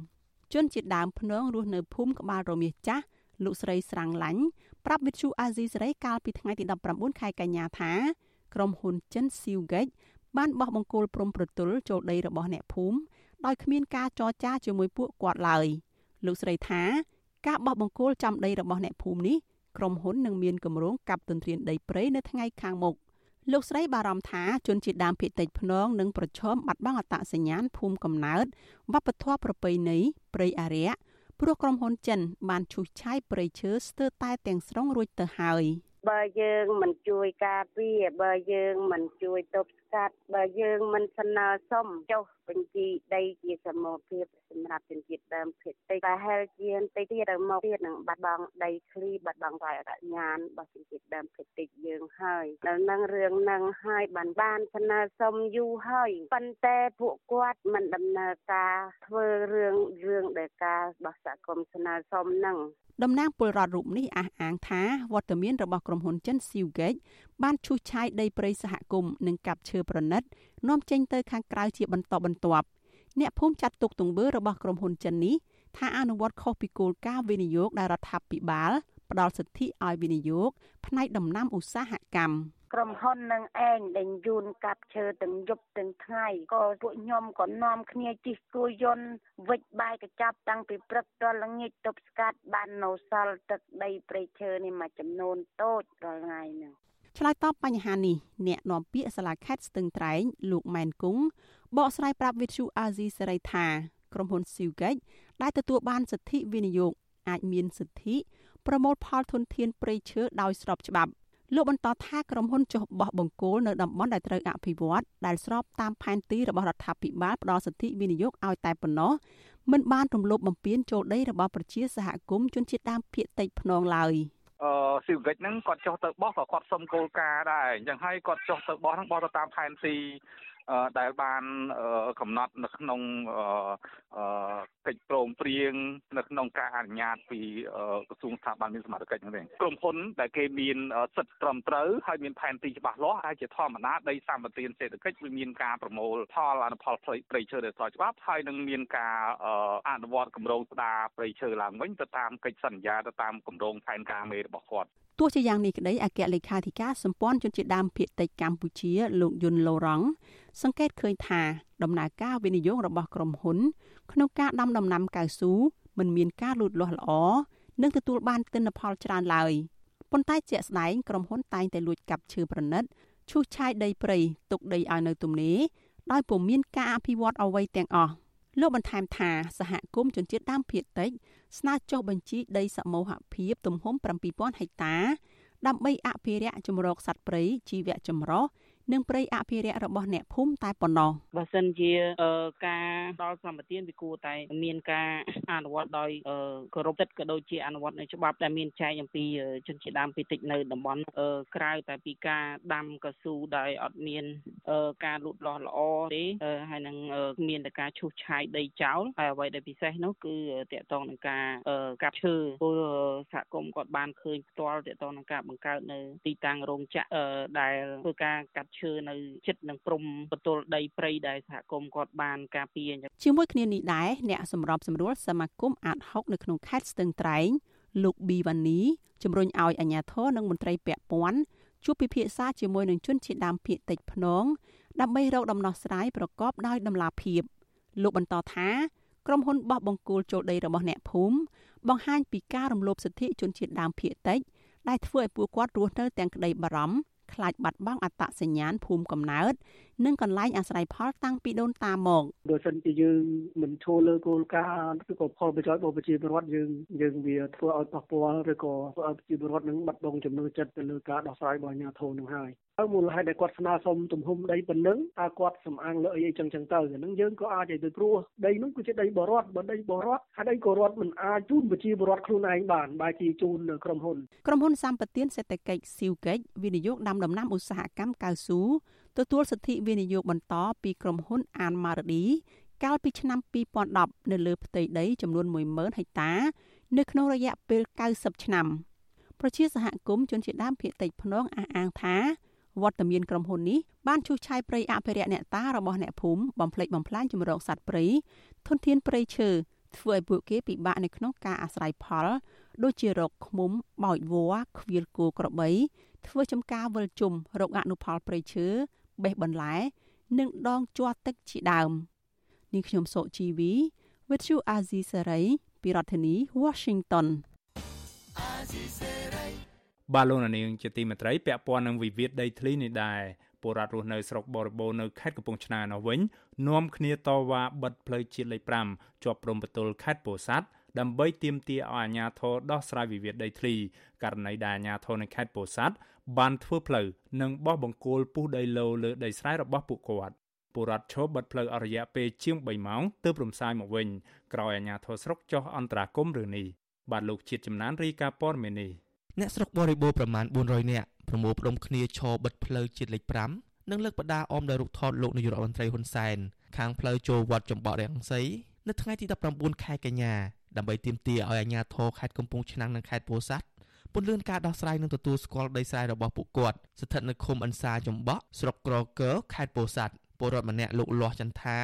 ជនជាដើមភ្នងរស់នៅភូមិក្បាលរមៀសចាស់លោកស្រីស្រាំងឡាញ់ប្រាប់វិទ្យុអាស៊ីសេរីកាលពីថ្ងៃទី19ខែកញ្ញាថាក្រុមហ៊ុនចិនស៊ីវហ្គេចបានបោះបង្គោលព្រំប្រទល់ចូលដីរបស់អ្នកភូមិ ដោយគ្មានការចរចាជាមួយពួកគាត់ឡើយលោកស្រីថាការបោះបង្គោលចំដីរបស់អ្នកភូមិនេះក្រុមហ៊ុននឹងមានគម្រោងកាប់ទន្ទ្រានដីព្រៃនៅថ្ងៃខាងមុខលោកស្រីបារម្ភថាជនជាតិដើមភាគតិចភ្នងនឹងប្រឈមបាត់បង់អត្តសញ្ញាណភូមិកំណើតវប្បធម៌ប្រពៃណីព្រៃអារក្សព្រោះក្រុមហ៊ុនចិនបានឈូសឆាយព្រៃឈើស្ទើរតែទាំងស្រុងរួចទៅហើយបើយើងមិនជួយការពារបើយើងមិនជួយទប់ស្ស្កាត់បើយើងមិនស្នើសុំចុះ បញ្ជីដីជាសមូហភាពសម្រាប់ជនជាតិដើមភាគតិចតែហេលជានតិចទៀតទៅមកទៀតនឹងបាត់បង់ដីឃ្លីបាត់បង់កាយអត្តសញ្ញាណរបស់ជនជាតិដើមភាគតិចយើងហើយដល់នឹងរឿងនឹងហើយបានបានស្នើសុំយូរហើយប៉ុន្តែពួកគាត់មិនដំណើរការធ្វើរឿងរឿងដែលការរបស់សហគមន៍ស្នើសុំនឹងតំណាងពលរដ្ឋរូបនេះអះអាងថាវត្តមានរបស់ក្រុមហ៊ុនចិន Seagate បានឈូសឆាយដីព្រៃសហគមន៍និងកាប់ឈើប្រណិតនាំចេញទៅខាងក្រៅជាបន្តបន្ទាប់អ្នកភូមិចាត់ទុកទង្វើរបស់ក្រុមហ៊ុនចិននេះថាអនុវត្តខុសពីគោលការណ៍វិនិយោគដែលរដ្ឋាភិបាលផ្ដល់សិទ្ធិឲ្យវិនិយោគផ្នែកដំណាំឧស្សាហកម្មក្រុមហ៊ុននឹងឯងដែលយួនកាប់ឈើទាំងយប់ទាំងថ្ងៃក៏ពួកខ្ញុំក៏នាំគ្នាជិះគួយយន្តវិចបាយកញ្ចប់តាំងពីព្រឹកដល់ល្ងាចទប់ស្កាត់បាននៅសល់ទឹកដីព្រៃឈើនេះមួយចំនួនតូចរាល់ថ្ងៃហ្នឹង ឆ្លើយតបបញ្ហានេះអ្នកនាំពាក្យសាលាខេត្តស្ទឹងត្រែងលោកម៉ែនគង់បកស្រាយប្រាប់វិទ្យុអាស៊ីសេរីថាក្រុមហ៊ុន Silgate ដែលទទួលបានសិទ្ធិវិនិយោគអាចមានសិទ្ធិប្រមូលផលធនធានព្រៃឈើដោយស្របច្បាប់លោកបន្តថាក្រុមហ៊ុនចុះបោះបង្គោលនៅតំបន់ដែលត្រូវអភិវឌ្ឍដែលស្របតាមផែនទីរបស់រដ្ឋាភិបាលផ្ដល់សិទ្ធិវិនិយោគឲ្យតែប៉ុណ្ណោះមិនបានរំលោភបំពានចូលដីរបស់ប្រជាសហគមន៍ជនជាតិដើមភាគតិចភ្នងឡើយ អឺស៊ីវិកិច្ចហ្នឹងគាត់ចុះទៅបោះក៏គាត់សុំគោលការណ៍ដែរអញ្ចឹងហើយគាត់ចុះទៅបោះហ្នឹងបោះទៅតាមផែនទី ដែលបានកំណត់នៅក្នុងកិច្ចព្រមព្រៀងនៅក្នុងការអនុញ្ញាតពីក្រសួងស្ថាប័នមានសមត្ថកិច្ចហ្នឹងទេក្រុមហ៊ុនដែលគេមានសិទ្ធិត្រឹមត្រូវហើយមានផែនទីច្បាស់លាស់ហើយជាធម្មតាដីសម្បត្តិសេដ្ឋកិច្ចវាមានការប្រមូលផលអនុផលព្រៃឈើដែលស្របច្បាប់ហើយនឹងមានការអនុវត្តគម្រោងស្ដារព្រៃឈើឡើងវិញទៅតាមកិច្ចសន្យាទៅតាមគម្រោងផែនការមេរបស់គាត់ទោះជាយ៉ាងនេះក្តីអគ្គលេខាធិការសម្ព័ន្ធជនជាតិដើមភាគតិចកម្ពុជាលោកយុនឡូរ៉ង់សង្កេតឃើញថាដំណើរការវិនិយោគរបស់ក្រុមហ៊ុន ក្នុងការដាំដំណាំកៅស៊ូមិនមានការលូតលាស់ល្អនិងទទួលបានទិន្នផលច្រើនឡើយប៉ុន្តែជាក់ស្ដែងក្រុមហ៊ុនតែងតែលួចកាប់ឈើប្រណិតឈូសឆាយដីព្រៃទុកដីឲ្យនៅទំនេរដោយពុំមានការអភិវឌ្ឍអ្វីទាំងអស់លោកបន្ថែមថាសហគមន៍ជនជាតិដើមភាគតិចស្នើចុះបញ្ជីដីសមូហភាពទំហំ7000ហិកតា ដើម្បីអភិរក្សជំរកសត្វព្រៃជីវៈចម្រុះ និងព្រៃអភិរក្សរបស់អ្នកភូមិតែប៉ុណ្ណោះបើសិនជាការដល់សម្បទានវាគួរតែមានការអនុវត្តដោយគោរពទឹកក៏ដូចជាអនុវត្តនៅច្បាប់ដែលមានចែងអំពីជនជាតិដើមភាគតិចនៅតំបន់ក្រៅតែពីការដាំកស៊ូដោយអត់មានការលូតលាស់ល្អទេហើយនឹងមានតែការឈូសឆាយដីចោលហើយអ្វីដែលពិសេសនោះគឺតកតងនឹងការកាប់ឈើពលសហគមន៍គាត់បានឃើញផ្ទាល់តកតងនឹងការបង្កើតនៅទីតាំងរោងចក្រដែលធ្វើការកាប់ឈើនៅចិត្តនឹងព្រំបន្ទល់ដីព្រៃដែលសហគមន៍គាត់បានការពារជាមួយគ្នានេះដែរអ្នកសម្របសម្រួលសមាគមអាត6នៅក្នុងខេត្តស្ទឹងត្រែងលោកប៊ីវ៉ានីជំរុញឲ្យអាជ្ញាធរនិងមន្ត្រីពាក់ព័ន្ធជួបពិភាក្សាជាមួយនឹងជនជាតិដើមភាគតិចភ្នងដើម្បីរកដំណោះស្រាយប្រកបដោយតម្លាភាពលោកបន្តថាក្រុមហ៊ុនបោះបង្គោលចូលដីរបស់អ្នកភូមិបង្ហាញពីការរំលោភសិទ្ធិជនជាតិដើមភាគតិចដែលធ្វើឲ្យពួកគាត់រស់នៅទាំងក្តីបារម្ភ ខ្លាចបាត់បង់អត្តសញ្ញាណភូមិកំណើតនិងកន្លែងអាស្រ័យផលតាំងពីដូនតាមកបើសិនជាយើងមិនឈលលើគោលការណ៍ឬក៏ផលប្រយោជន៍របស់ប្រជាពលរដ្ឋយើងយើងវាធ្វើឲ្យប៉ះពាល់ឬក៏ធ្វើឲ្យប្រជាពលរដ្ឋនឹងបាត់បង់ចំណូលចិត្តទៅលើការដោះស្រាយរបស់អាជ្ញាធរនឹងហើយហើយមូលហេតុដែលគាត់ស្នើសុំទំហំដីប៉ុណ្ណឹងតើគាត់សំអាងលើអីអីចឹងចឹងទៅអាហ្នឹងយើងក៏អាចឲ្យទៅព្រោះដីនោះគឺជាដីបរដ្ឋបើដីបរដ្ឋហើយដីក៏រដ្ឋមិនអាចជូនប្រជាពលរដ្ឋខ្លួនឯងបានបែរជាជូនក្រុមហ៊ុនក្រុមហ៊ុនសម្បត្តិសេដ្ឋកិច្ចស៊ីវកិច្ចវិនិយោគដាំដំណាំឧស្សាហកម្មកៅស៊ូ ទទួលសិទ្ធិវិនិយោគបន្តពីក្រុមហ៊ុនអានម៉ារឌីកាលពីឆ្នាំ2010នៅលើផ្ទៃដីចំនួន10000ហិកតា នៅក្នុងរយៈពេល90ឆ្នាំប្រជាសហគមន៍ជនជាតិដើមភាគតិចភ្នងអះអាងថាវត្តមានក្រុមហ៊ុននេះបានឈូសឆាយព្រៃអភិរក្សអ្នកតារបស់អ្នកភូមិបំផ្លិចបំផ្លាញជំរកសត្វព្រៃធនធានព្រៃឈើធ្វើឲ្យពួកគេពិបាកនៅក្នុងការអាស្រ័យផល ដូចជារកឃ្មុំបោចវល្លិខ្វៀលគោក្របីធ្វើចំការវិលជុំរកអនុផលព្រៃឈើ បេះបន្លែ និងដងជ័រទឹកជាដើមនេះខ្ញុំសុជីវី With you Azizi Saray ពីរដ្ឋធានី Washington បាឡូណានីងជាទីមេត្រីពាក់ព័ន្ធនឹងវិវាទដីធ្លីនេះដែរពលរដ្ឋរស់នៅស្រុកបរិបូរនៅខេត្តកំពង់ឆ្នាំនោះវិញនាំគ្នាតវ៉ាបិទផ្លូវជាតិលេខ5ជាប់ព្រំប្រទល់ខេត្តពោធិ៍សាត់ ដើម្បីទាមទារឲ្យអាជ្ញាធរដោះស្រាយវិវាទដីធ្លីករណីដែលអាជ្ញាធរនៅខេត្តពោធិ៍សាត់បានធ្វើផ្លូវនិងបោះបង្គោលពុះដីឡូលើដីស្រែរបស់ពួកគាត់ពលរដ្ឋឈប់បិទផ្លូវអរិយាពេលជាង3ម៉ោងទើបរំសាយមកវិញក្រោយអាជ្ញាធរស្រុកចុះអន្តរាគមន៍រឿងនេះបាទលោកជាតិចំណានរាយការណ៍ព័ត៌មាននេះអ្នកស្រុកបរិបូរប្រមាណ400នាក់ប្រមូលផ្ដុំគ្នាឈរបិទផ្លូវជាតិលេខ5និងលើកបដាអមដោយរូបថតលោកនាយករដ្ឋមន្ត្រីហ៊ុនសែនខាងផ្លូវចូលវត្តចំបក់រាំងសីនៅថ្ងៃទី19ខែកញ្ញា ដើម្បីទាមទារឲ្យអាជ្ញាធរខេត្តកំពង់ឆ្នាំងនិងខេត្តពោធិ៍សាត់ពន្លឿនការដោះស្រាយនិងទទួលស្គាល់ដីស្រែរបស់ពួកគាត់ស្ថិតនៅឃុំអន្សាចំបក់ស្រុកក្រកើ ខេត្តពោធិ៍សាត់ពលរដ្ឋម្នាក់លោកលាស់ចន្ទថា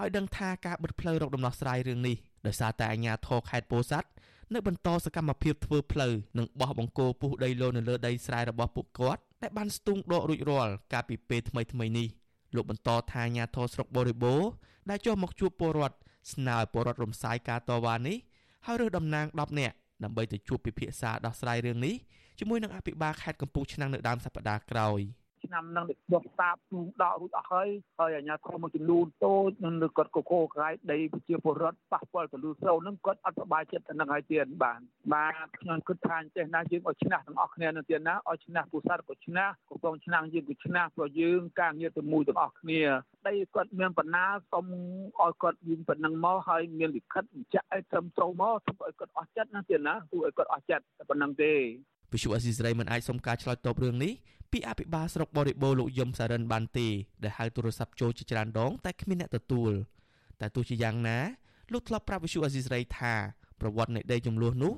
ឲ្យដឹងថាការបិទផ្លូវរកដំណោះស្រាយរឿងនេះដោយសារតែអាជ្ញាធរខេត្តពោធិ៍សាត់នៅបន្តសកម្មភាពធ្វើផ្លូវនិងបោះបង្គោលពុះដីឡូនៅលើដីស្រែរបស់ពួកគាត់ដែលបានស្ទូងដករួចរាល់កាលពីពេលថ្មីថ្មីនេះលោកបន្តថាអាញាធរស្រុកបរិបូរដែលចុះមកជួបពលរដ្ឋ ស្នើឲ្យពលរដ្ឋរំសាយការតវ៉ានេះហើយរើសតំណាង10នាក់ដើម្បីទៅជួបពិភាក្សាដោះស្រាយរឿងនេះជាមួយនឹងអភិបាលខេត្តកំពង់ឆ្នាំងនៅដើមសប្តាហ៍ក្រោយ។ ឆ្នាំនឹងដុសសាបទូដករួចអស់ហើយហើយអាជ្ញាធរមួយចំនួនតូចនឹងគាត់កកោក្រៃដីប្រជាពលរដ្ឋប៉ះពាល់ទៅលើសូវនឹងគាត់អត់សប្បាយចិត្តទៅនឹងហើយទៀតបានបាទខ្ញុំគិតថាចេះណាយើងឲ្យឈ្នះទាំងអស់គ្នានឹងទៀតណាឲ្យឈ្នះពូសាទក៏ឈ្នះកំពង់ឆ្នាំងយើងក៏ឈ្នះព្រោះយើងការងារទៅមួយទាំងអស់គ្នាដីគាត់មានបណ្ណាសុំឲ្យគាត់យើងប៉ុណ្ណឹងមកហើយមានលិខិតបញ្ជាក់ឲ្យត្រឹមត្រូវមកធ្វើឲ្យគាត់អស់ចិត្តណាទៀតណាធ្វើឲ្យគាត់អស់ចិត្តតែប៉ុណ្ណឹងទេ វិសុអេស៊ីសរ៉ៃមិនអាចសុំការឆ្លើយតបរឿងនេះពីអភិបាលស្រុកបរិបូរលោកយឹមសារិនបានទេដែលហៅទូរស័ព្ទចូលជាច្រើនដងតែគ្មានអ្នកទទួលតែទោះជាយ៉ាងណាលោកធ្លាប់ប្រាប់វិសុអេស៊ីសរ៉ៃថាប្រវត្តិនៃដីចំនួននោះ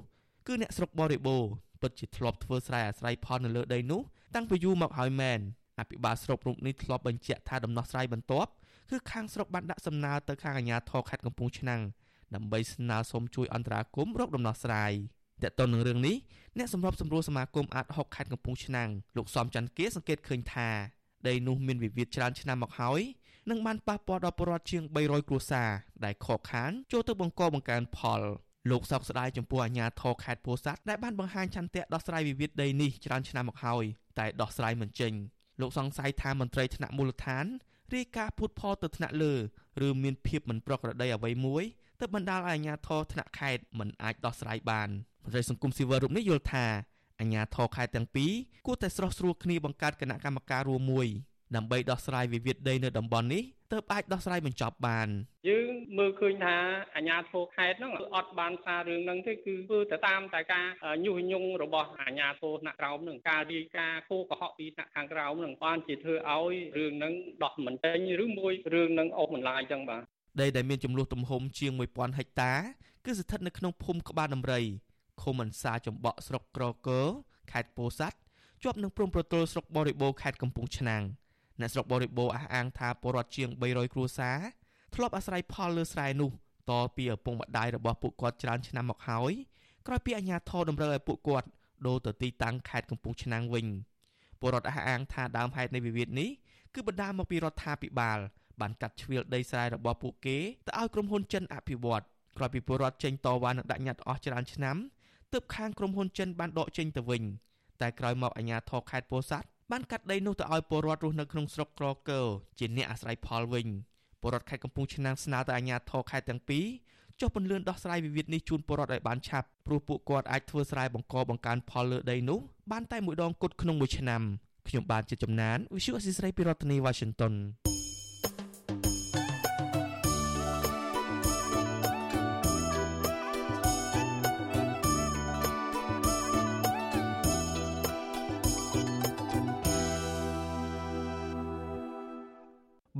គឺអ្នកស្រុកបរិបូរពិតជាធ្លាប់ធ្វើស្រែអាស្រ័យផលនៅលើដីនោះតាំងពីយូរមកហើយមែនអភិបាលស្រុករូបនេះធ្លាប់បញ្ជាក់ថាដំណោះស្រាយបន្ទាប់គឺខាងស្រុកបានដាក់សំណើទៅខាងអាជ្ញាធរខេត្តកំពង់ឆ្នាំងដើម្បីស្នើសុំជួយអន្តរាគមន៍រកដំណោះស្រាយ។ តើតើនឹងរឿងនេះអ្នកសម្របសម្រួលសមាគមអាត6ខេត្តកំពង់ឆ្នាំងលោកសំច័ន្ទគាសង្កេតឃើញថាដីនោះមានវិវាទច្រើនឆ្នាំមកហើយនឹងបានប៉ះពាល់ដល់ប្រជាពលរដ្ឋជាង300គ្រួសារដែលខកខានចូលទៅបង្កបង្កើនផលលោកសោកស្ដាយចំពោះអាញាធរខេត្តពោធិ៍សាត់ដែលបានបង្ហាញឆន្ទៈដោះស្រាយវិវាទដីនេះច្រើនឆ្នាំមកហើយតែដោះស្រាយមិនចេញលោកសង្ស័យថាមន្ត្រីថ្នាក់មូលដ្ឋានរាយការណ៍ពុតផលទៅថ្នាក់លើឬមានភាពមិនប្រក្រតីអ្វីមួយ ទៅបណ្ដាលឲ្យអាញាធរថ្នាក់ខេត្តមិនអាចដោះស្រាយបាន។មន្ត្រីសង្គមស៊ីវិលរូបនេះយល់ថាអាញាធរខេត្តទាំងពីរគួរតែស្រោះស្រួលគ្នាបង្កើតគណៈកម្មការរួមមួយដើម្បីដោះស្រាយវិវាទដីនៅតំបន់នេះទើបអាចដោះស្រាយបញ្ចប់បានយើងមើលឃើញថាអាជ្ញាធរខេត្តហ្នឹងអត់បានសាររឿងហ្នឹងទេគឺធ្វើទៅតាមតែការញុះញង់របស់អាជ្ញាធរថ្នាក់ក្រោមហ្នឹងការរាយការណ៍គោកុហកពីថ្នាក់ខាងក្រោមហ្នឹងបានជាធ្វើឲ្យរឿងហ្នឹងដោះមិនចេញឬមួយរឿងហ្នឹងអស់បន្លាយចឹងបាទ ដីដែលមានចំនួនទំហំជាង1000ហិកតា គឺស្ថិតនៅក្នុងភូមិក្បាលដំរីឃុំអន្សាចំបក់ស្រុកក្រកើខេត្តពោធិ៍សាត់ជាប់នឹងព្រំប្រទល់ស្រុកបរិបូរខេត្តកំពង់ឆ្នាំងអ្នកស្រុកបរិបូរអះអាងថាពលរដ្ឋជាង300គ្រួសារធ្លាប់អាស្រ័យផលលើស្រែនោះតពីឪពុកម្ដាយរបស់ពួកគាត់ច្រើនឆ្នាំមកហើយក្រោយពីអាជ្ញាធរតម្រូវឲ្យពួកគាត់ដូរទៅទីតាំងខេត្តកំពង់ឆ្នាំងវិញពលរដ្ឋអះអាងថាដើមហេតុនៃវិវាទនេះគឺបណ្ដាលមកពីរដ្ឋាភិបាល បានកាត់ជ្រៀលដីស្រែរបស់ពួកគេទៅឲ្យក្រុមហ៊ុនចិនអភិវឌ្ឍក្រោយពីពលរដ្ឋចេញតវ៉ានិងដាក់ញត្តិអស់ច្រើនឆ្នាំទើបខាងក្រុមហ៊ុនចិនបានដកចេញទៅវិញតែក្រោយមកអាជ្ញាធរខេត្តពោធិ៍សាត់បានកាត់ដីនោះទៅឲ្យពលរដ្ឋរស់នៅក្នុងស្រុកក្រកើជាអ្នកអាស្រ័យផលវិញពលរដ្ឋខេត្តកំពង់ឆ្នាំងស្នើទៅអាជ្ញាធរខេត្តទាំងពីរចុះពន្លឿនដោះស្រាយវិវាទនេះជូនពលរដ្ឋឲ្យបានឆាប់ព្រោះពួកគាត់អាចធ្វើស្រែបង្កបង្កើនផលលើដីនោះបានតែមួយដងគត់ក្នុងមួយឆ្នាំខ្ញុំបានជាចំណាន Visual Assisray ពីរដ្ឋធានី Washington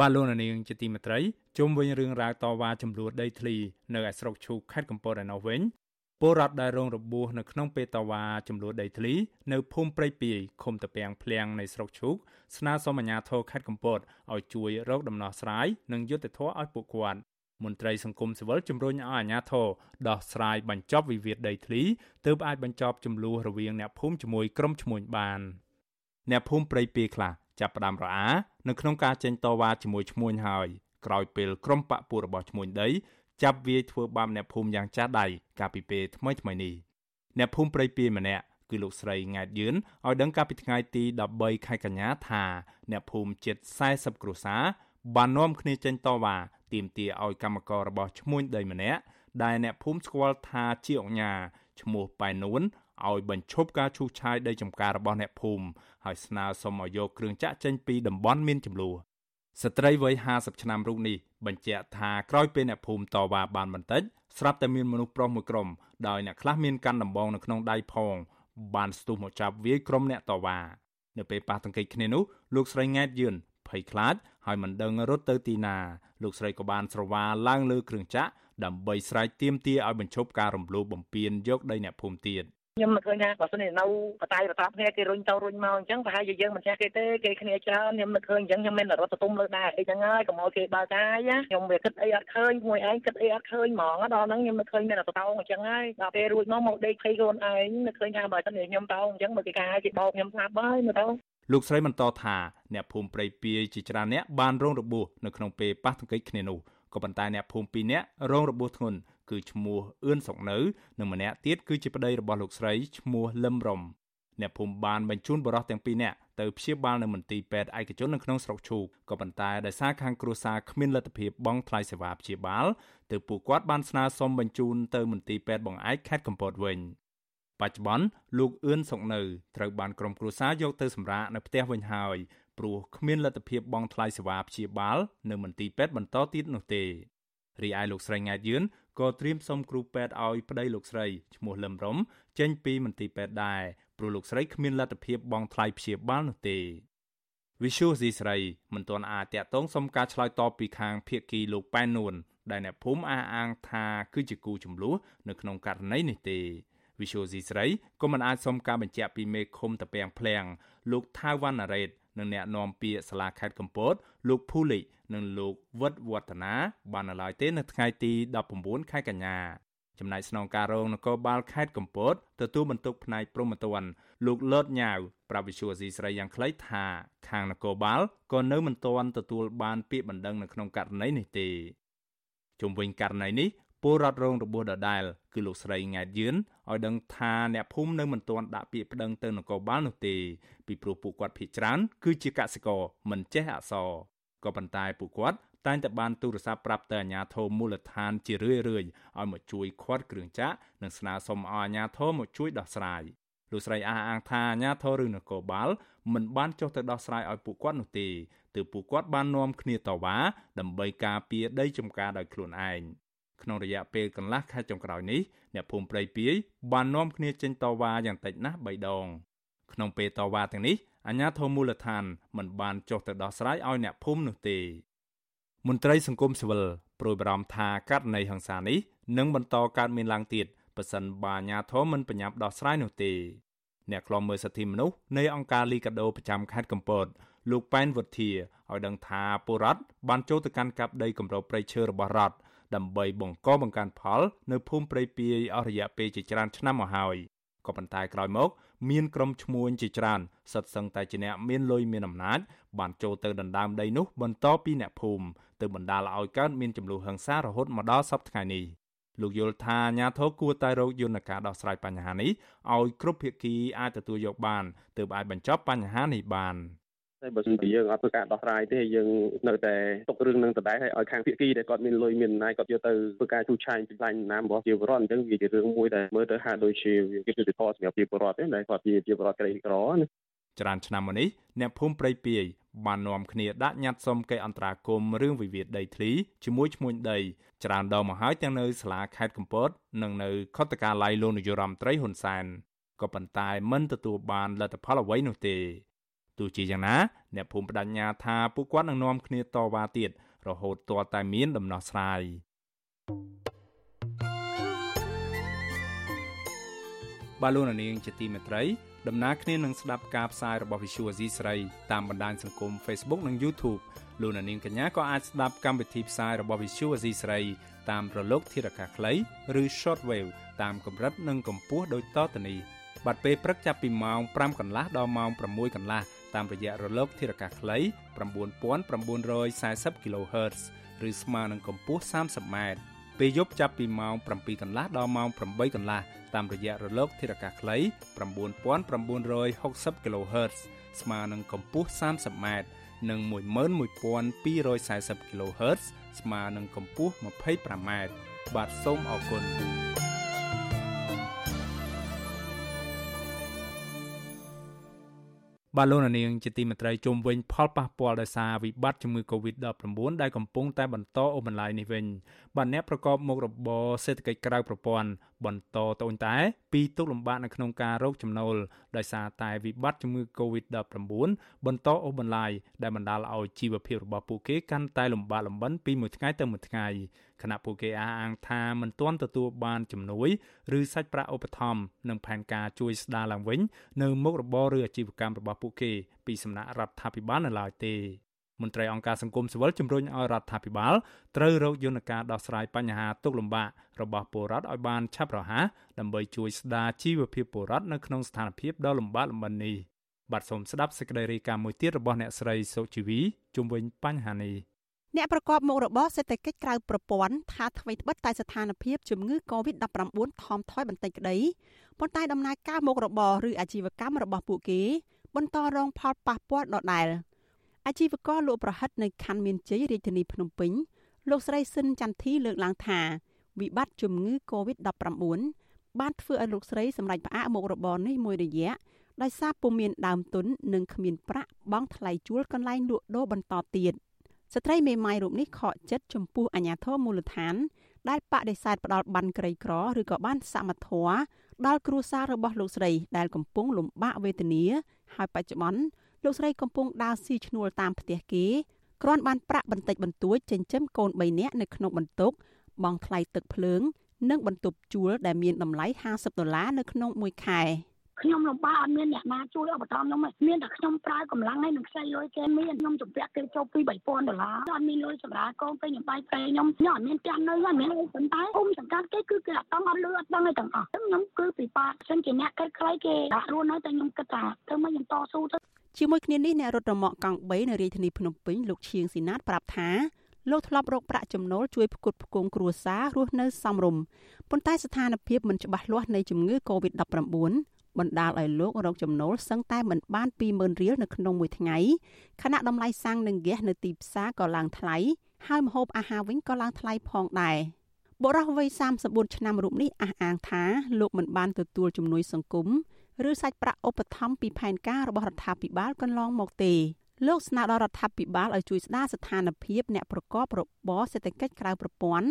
បាទលោកនាងជាទីមេត្រីជុំវិញរឿងរ៉ាវតវ៉ាចំនួនដីធ្លីនៅឯស្រុកឈូខេត្តកំពតឯណោះវិញពលរដ្ឋដែលរងរបួសនៅក្នុងពេលតវ៉ាចំនួនដីធ្លីនៅភូមិព្រៃពីឃុំតាពាំងភ្លៀងនៃស្រុកឈូកស្នើសុំអាជ្ញាធរខេត្តកំពតឲ្យជួយរកដំណោះស្រាយនិងយុត្តិធម៌ឲ្យពួកគាត់មន្ត្រីសង្គមស៊ីវិលជំរុញឲ្យអាជ្ញាធរដោះស្រាយបញ្ចប់វិវាទដីធ្លីទើបអាចបញ្ចប់ចំនួនរវាងអ្នកភូមិជាមួយក្រុមឈ្មួញបានអ្នកភូមិព្រៃពីខ្លះ ចាប់ផ្ដើមរអានៅក្នុងការចេញតវ៉ាជាមួយឈ្មួញហើយក្រោយពេលក្រុមបកពួករបស់ឈ្មួញដីចាប់វាយធ្វើបាបអ្នកភូមិយ៉ាងចាស់ដៃកាលពីពេលថ្មីថ្មីនេះអ្នកភូមិព្រៃពីម្នាក់គឺលោកស្រីង៉ែតយឿនឲ្យដឹងកាលពីថ្ងៃទី13ខែកញ្ញាថាអ្នកភូមិជិត40គ្រួសារបាននាំគ្នាចេញតវ៉ាទាមទារឲ្យកម្មកររបស់ឈ្មួញដីម្នាក់ដែលអ្នកភូមិស្គាល់ថាជាអញ្ញាឈ្មោះប៉ែនួន ឲ្យបញ្ឈប់ការឈូសឆាយដីចម្ការរបស់អ្នកភូមិហើយស្នើសុំឲ្យយកគ្រឿងចាក់ចេញពីតំបន់មានចំនួនស្ត្រីវ័យ50ឆ្នាំរូបនេះបញ្ជាក់ថាក្រោយពេលអ្នកភូមិតវ៉ាបានបន្តិចស្រាប់តែមានមនុស្សប្រុសមួយក្រុមដោយអ្នកខ្លះមានកាន់ដំបងនៅក្នុងដៃផង បានស្ទុះមកចាប់វាយក្រុមអ្នកតវ៉ានៅពេលប៉ះទង្គិចគ្នានោះលោកស្រីង៉ែតយឿនភ័យខ្លាចហើយមិនដឹងរត់ទៅទីណាលោកស្រីក៏បានស្រវាឡើងលើគ្រឿងចាក់ដើម្បីស្រែកទាមទារឲ្យបញ្ឈប់ការរំលោភបំពានយកដីអ្នកភូមិទៀត ខ្ញុំមិនឃើញថាបើសិនជានៅបតាយបតាគ្នាគេរុញទៅរុញមកអញ្ចឹងប្រហែលជាយើងមិនចេះគេទេគេគ្នាច្រើនខ្ញុំមិនឃើញអញ្ចឹងខ្ញុំមានរត់ទៅទុំលើដែរអីចឹងហើយកុំឲ្យគេបើកាយខ្ញុំវាគិតអីអត់ឃើញមួយឯងគិតអីអត់ឃើញហ្មងដល់ហ្នឹងខ្ញុំមិនឃើញមានអត់តោអញ្ចឹងហើយដល់ពេលរួចមកមកដេកភ័យខ្លួនឯងមិនឃើញថាបើសិនជាខ្ញុំតោអញ្ចឹងមើលគេកាយគេបោកខ្ញុំស្លាប់ហើយមើលទៅលោកស្រីបន្តថាអ្នកភូមិព្រៃពាយជាច្រើនអ្នកបានរងរបួសនៅក្នុងពេលប៉ះទង្គិចគ្នានោះក៏ប៉ុន្តែអ្នកភូមិ2នាក់រងរបួសធ្ងន់ គឺឈ្មោះអឿនសុកនៅនិងម្នាក់ទៀតគឺជាប្តីរបស់លោកស្រីឈ្មោះលឹមរំអ្នកភូមិបានបញ្ជូនបរិះទាំងពីរនាក់ទៅព្យាបាលនៅមន្ទីរពេទ្យឯកជននៅក្នុងស្រុកឈូកក៏ប៉ុន្តែដោយសារខាងគ្រួសារគ្មានលទ្ធភាពបង់ថ្លៃសេវាព្យាបាលទើបពួកគាត់បានស្នើសុំបញ្ជូនទៅមន្ទីរពេទ្យបង្អែកខេត្តកំពតវិញបច្ចុប្បន្នលោកអឿនសុកនៅត្រូវបានក្រុមគ្រួសារយកទៅសម្រាកនៅផ្ទះវិញហើយព្រោះគ្មានលទ្ធភាពបង់ថ្លៃសេវាព្យាបាលនៅមន្ទីរពេទ្យបន្តទៀតនោះទេរីឯលោកស្រីង៉ែតយឿន ក៏ត្រៀមសុំគ្រូពេទ្យឲ្យប្តីលោកស្រីឈ្មោះលឹមរំចេញពីមន្ទីរពេទ្យដែរព្រោះលោកស្រីគ្មានលទ្ធភាពបង់ថ្លៃព្យាបាលនោះទេវិសុយស៊ីស្រីមិនទាន់អាចតាក់ទងសុំការឆ្លើយតបពីខាងភៀកគីលោកប៉ែននួនដែលអ្នកភូមិអះអាងថាគឺជាគូចំនួននៅក្នុងករណីនេះទេវិសុយស៊ីស្រីក៏មិនអាចសុំការបញ្ជាក់ពីមេឃុំតពាំងភ្លៀងលោកថាវណ្ណារ៉េត និងអ្នកនាំពាក្យសាលាខេត្តកំពតលោកភូលិនិងលោកវត្តវឌ្ឍនាបាននៅឡើយទេនៅថ្ងៃទី19ខែកញ្ញាចំណែកស្នងការរងនគរបាលខេត្តកំពតទទួលបន្ទុកផ្នែកព្រំប្រទានលោកលតញ៉ាវប្រាប់វិសុវស៊ីស្រីយ៉ាងខ្លីថា ខាងនគរបាលក៏នៅមិនទាន់ទទួលបានពាក្យបណ្ដឹងនៅក្នុងករណីនេះទេជុំវិញករណីនេះពលរដ្ឋរងរបួសដដែលគឺលោកស្រីង៉ែតយឿន ឲ្យដឹងថាអ្នកភូមិនៅមិនទាន់ដាក់ពាក្យប្តឹងទៅនគរបាលនោះទេពីព្រោះពួកគាត់ភ័យច្រើន គឺជាកសិករមិនចេះអក្សរក៏ប៉ុន្តែពួកគាត់តែងតែបានទូរស័ព្ទប្រាប់ទៅអាជ្ញាធរមូលដ្ឋានជារឿយៗឲ្យមកជួយខាត់គ្រឿងចាក់និងស្នើសុំឲ្យអាជ្ញាធរមកជួយដោះស្រាយលោកស្រីអះអាងថាអាជ្ញាធរឬនគរបាលមិនបានចុះទៅដោះស្រាយឲ្យពួកគាត់នោះទេទើបពួកគាត់បាននាំគ្នាតវ៉ាដើម្បីការពារដីចម្ការដោយខ្លួនឯង ក្នុងរយៈពេលកន្លះខែចុងក្រោយនេះអ្នកភូមិព្រៃពាយបាននាំគ្នាចេញតវ៉ាយ៉ាងតិចណាស់3ដងក្នុងពេលតវ៉ាទាំងនេះអាជ្ញាធរមូលដ្ឋានមិនបានចុះទៅដោះស្រាយឲ្យអ្នកភូមិនោះទេមន្ត្រីសង្គមស៊ីវិលប្រួយបារម្ភថាករណីហិង្សានេះនឹងបន្តកើតមានឡើងទៀតបើសិនបើអាជ្ញាធរមិនបញ្ញាប់ដោះស្រាយនោះទេអ្នកខ្លំមើលសិទ្ធិមនុស្សនៃអង្គការលីកាដូប្រចាំខេត្តកំពតលោកប៉ែនវុធាឲ្យដឹងថាពលរដ្ឋបានចូលទៅកាន់កាប់ដីគម្របព្រៃឈើរបស់រដ្ឋ ដើម្បីបង្កបង្កើនផល នៅភូមិព្រៃពាយអស់រយៈពេលជាច្រើនឆ្នាំមកហើយក៏ប៉ុន្តែក្រោយមក មានក្រុមឈ្មួញជាច្រើនសិតសឹងតែជាអ្នកមានលុយមានអំណាចបានចូលទៅដណ្ដើមដីនោះបន្តពីអ្នកភូមិទៅបណ្ដាលឲ្យកើតមានចំនួនហិង្សារហូតមកដល់សពថ្ងៃនេះលោកយល់ថាអាញាធរគួរតែរកយន្តការដោះស្រាយបញ្ហានេះឲ្យគ្រប់ភាគីអាចទទួលយកបានទើបអាចបញ្ចប់បញ្ហានេះបាន តែបើសិនជាយើងអត់ធ្វើការដោះស្រាយទេយើងនៅតែទុករឿងនឹងដដែលឲ្យឲ្យខាងភាគីដែលគាត់មានលុយមានអំណាចគាត់យកទៅធ្វើការជួឆាយពីឡាញណាមរបស់ជាពលរដ្ឋអញ្ចឹងវាជារឿងមួយដែលមើលទៅហាក់ដូចជាវាយុត្តិធម៌សម្រាប់ជាពលរដ្ឋទេដែលគាត់ជាជាពលរដ្ឋក្រីក្រណាច្រើនឆ្នាំមកនេះអ្នកភូមិព្រៃពាយបាននាំគ្នាដាក់ញត្តិសុំកិច្ចអន្តរាគមន៍រឿងវិវាទដីធ្លីជាមួយឈ្មួញដីច្រើនដងមកហើយទាំងនៅសាលាខេត្តកំពត និងនៅខុទ្ទកាល័យលោកនាយរដ្ឋមន្ត្រីហ៊ុនសែនក៏ប៉ុន្តែមិនទទួលបានលទ្ធផលអ្វីនោះទេ ទោះជាយ៉ាងណាអ្នកភូមិបដញ្ញាថាពួកគាត់នឹងនាំគ្នាតវ៉ាទៀតរហូតទាល់តែមានដំណោះស្រាយបាឡូណានាងជាទីមេត្រីដំណើរគ្នានឹងស្ដាប់ការផ្សាយរបស់ Visual Asia ស្រីតាមបណ្ដាញសង្គម Facebook និង YouTube លោកនាងកញ្ញាក៏អាចស្ដាប់កម្មវិធីផ្សាយរបស់ Visual Asia ស្រីតាមរលកធារកាសខ្លីឬ Shortwave តាមកម្រិតនិងកម្ពស់ដូចតទៅនេះបាត់ពេលព្រឹកចាប់ពីម៉ោង5កន្លះដល់ម៉ោង6កន្លះ តាមរយៈរលកធារកាសខ្លី9940 kHz ឬស្មើនឹងកម្ពស់ 30m ពេលយប់ចាប់ពីម៉ោង7កន្លះដល់ម៉ោង8កន្លះតាមរយៈរលកធារកាសខ្លី9960 kHz ស្មើនឹងកម្ពស់ 30m និង11240 kHz ស្មើនឹងកម្ពស់ 25m បាទសូមអរគុណ បាទលោកនាងជាទីមេត្រីជុំវិញផលប៉ះពាល់ដោយសារវិបត្តិជំងឺ Covid-19 ដែលកំពុងតែបន្តអូសបន្លាយនេះវិញបាទអ្នកប្រកបមុខរបរសេដ្ឋកិច្ចក្រៅប្រព័ន្ធ បន្តត្អូញត្អែពីទុកលំបាកនៅក្នុងការរកចំណូលដោយសារតែវិបត្តិជំងឺ Covid-19 បន្តអូសបន្លាយដែលបណ្ដាលឲ្យជីវភាពរបស់ពួកគេកាន់តែលំបាកលំបិនពីមួយថ្ងៃទៅមួយថ្ងៃខណៈពួកគេអះអាងថាមិនទាន់ទទួលបានជំនួយឬសាច់ប្រាក់ឧបត្ថម្ភនិងផែនការជួយស្ដារឡើងវិញនៅមុខរបរឬអាជីវកម្មរបស់ពួកគេពីសំណាក់រដ្ឋាភិបាលនៅឡើយទេ មន្ត្រីអង្គការសង្គមស៊ីវិលជំរុញឲ្យរដ្ឋាភិបាលត្រូវរកយន្តការដោះស្រាយបញ្ហាទុកលំបាករបស់ពលរដ្ឋឲ្យបានឆាប់រហ័សដើម្បីជួយស្ដារជីវភាពពលរដ្ឋនៅក្នុងស្ថានភាពដ៏លំបាកលំបិននេះបាទសូមស្ដាប់សេចក្តីរាយការណ៍មួយទៀតរបស់អ្នកស្រីសុជីវីជុំវិញបញ្ហានេះអ្នកប្រកបមុខរបរសេដ្ឋកិច្ចក្រៅប្រព័ន្ធថាថ្មីត្បិតតែស្ថានភាពជំងឺ Covid-19 ថមថយបន្តិចក្តីប៉ុន្តែដំណើរការមុខរបរឬអាជីវកម្មរបស់ពួកគេ បន្តរងផលប៉ះពាល់ដដែល អាជីវករលក់ប្រហិតនៅខណ្ឌមានជ័យរាជធានីភ្នំពេញលោកស្រីស៊ិនចន្ទធីលើកឡើងថាវិបត្តិជំងឺ Covid-19 បានធ្វើឲ្យលោកស្រីសម្រេចផ្អាកមុខរបរនេះមួយរយៈដោយសារពុំមានដើមទុននិងគ្មានប្រាក់បង់ថ្លៃជួលកន្លែងលក់ដូរបន្តទៀតស្ត្រីមេម៉ាយរូបនេះខកចិត្តចំពោះអាញាធរមូលដ្ឋាន ដែលបដិសេធផ្ដាល់បានក្រីក្រឬក៏បានសមត្ថធម៌ដល់គ្រួសាររបស់លោកស្រីដែលកំពុងលំបាកវេទនាហើយបច្ចុប្បន្ន លោកស្រីកំពុងដើរស៊ីឈ្នួលតាមផ្ទះគេគ្រាន់បានប្រាក់បន្តិចបន្តួចចិញ្ចឹមកូន3នាក់នៅក្នុងបន្ទុកបង់ថ្លៃទឹកភ្លើង និងបន្ទប់ជួលដែលមានតម្លៃ50ដុល្លារនៅក្នុងមួយខែ ខ្ញុំលំបាកអត់មានអ្នកណាជួយឧបត្ថម្ភខ្ញុំទេមានតែខ្ញុំប្រើកម្លាំងហើយនឹងខ្ចីលុយគេមានខ្ញុំជំពាក់គេចូលពី3000ដុល្លារអត់មានលុយសម្រាប់កូនពេញខ្ញុំបាយប្រេខ្ញុំខ្ញុំអត់មានផ្ទះនៅអត់មានអីប៉ុន្តែអ៊ុំសង្កាត់គេគឺគេអត់ដឹងអត់លឺអត់ដឹងអីទាំងអស់ខ្ញុំគឺពិបាកសិនជាអ្នកកិតខ្លីគេដាក់រួនហើយតែខ្ញុំគិតថាធ្វើម៉េចខ្ញុំតស៊ូទៅជាមួយគ្នានេះអ្នករត់រមាក់កង់3នៅរាជធានីភ្នំពេញលោកឈៀងស៊ីណាតប្រាប់ថាលោកធ្លាប់រកប្រាក់ចំណូលជួយផ្គត់ផ្គង់គ្រួសាររស់នៅសមរម្យប៉ុន្តែស្ថានភាពមិនច្បាស់លាស់នៃជំងឺ Covid-19 បណ្ដាលឲ្យលោករកចំណូលសឹងតែមិនបាន20000រៀលនៅក្នុងមួយថ្ងៃខណៈតម្លៃសាំងនិងហ្គាសនៅទីផ្សារក៏ឡើងថ្លៃហើយម្ហូបអាហារវិញក៏ឡើងថ្លៃផងដែរបុរសវ័យ34ឆ្នាំរូបនេះអះអាងថាលោកមិនបានទទួលជំនួយសង្គមឬសាច់ប្រាក់ឧបត្ថម្ភពីផែនការរបស់រដ្ឋាភិបាលកន្លងមកទេលោកស្នើដល់រដ្ឋាភិបាលឲ្យជួយស្ដារស្ថានភាពអ្នកប្រកបរបរសេដ្ឋកិច្ចក្រៅប្រព័ន្ធ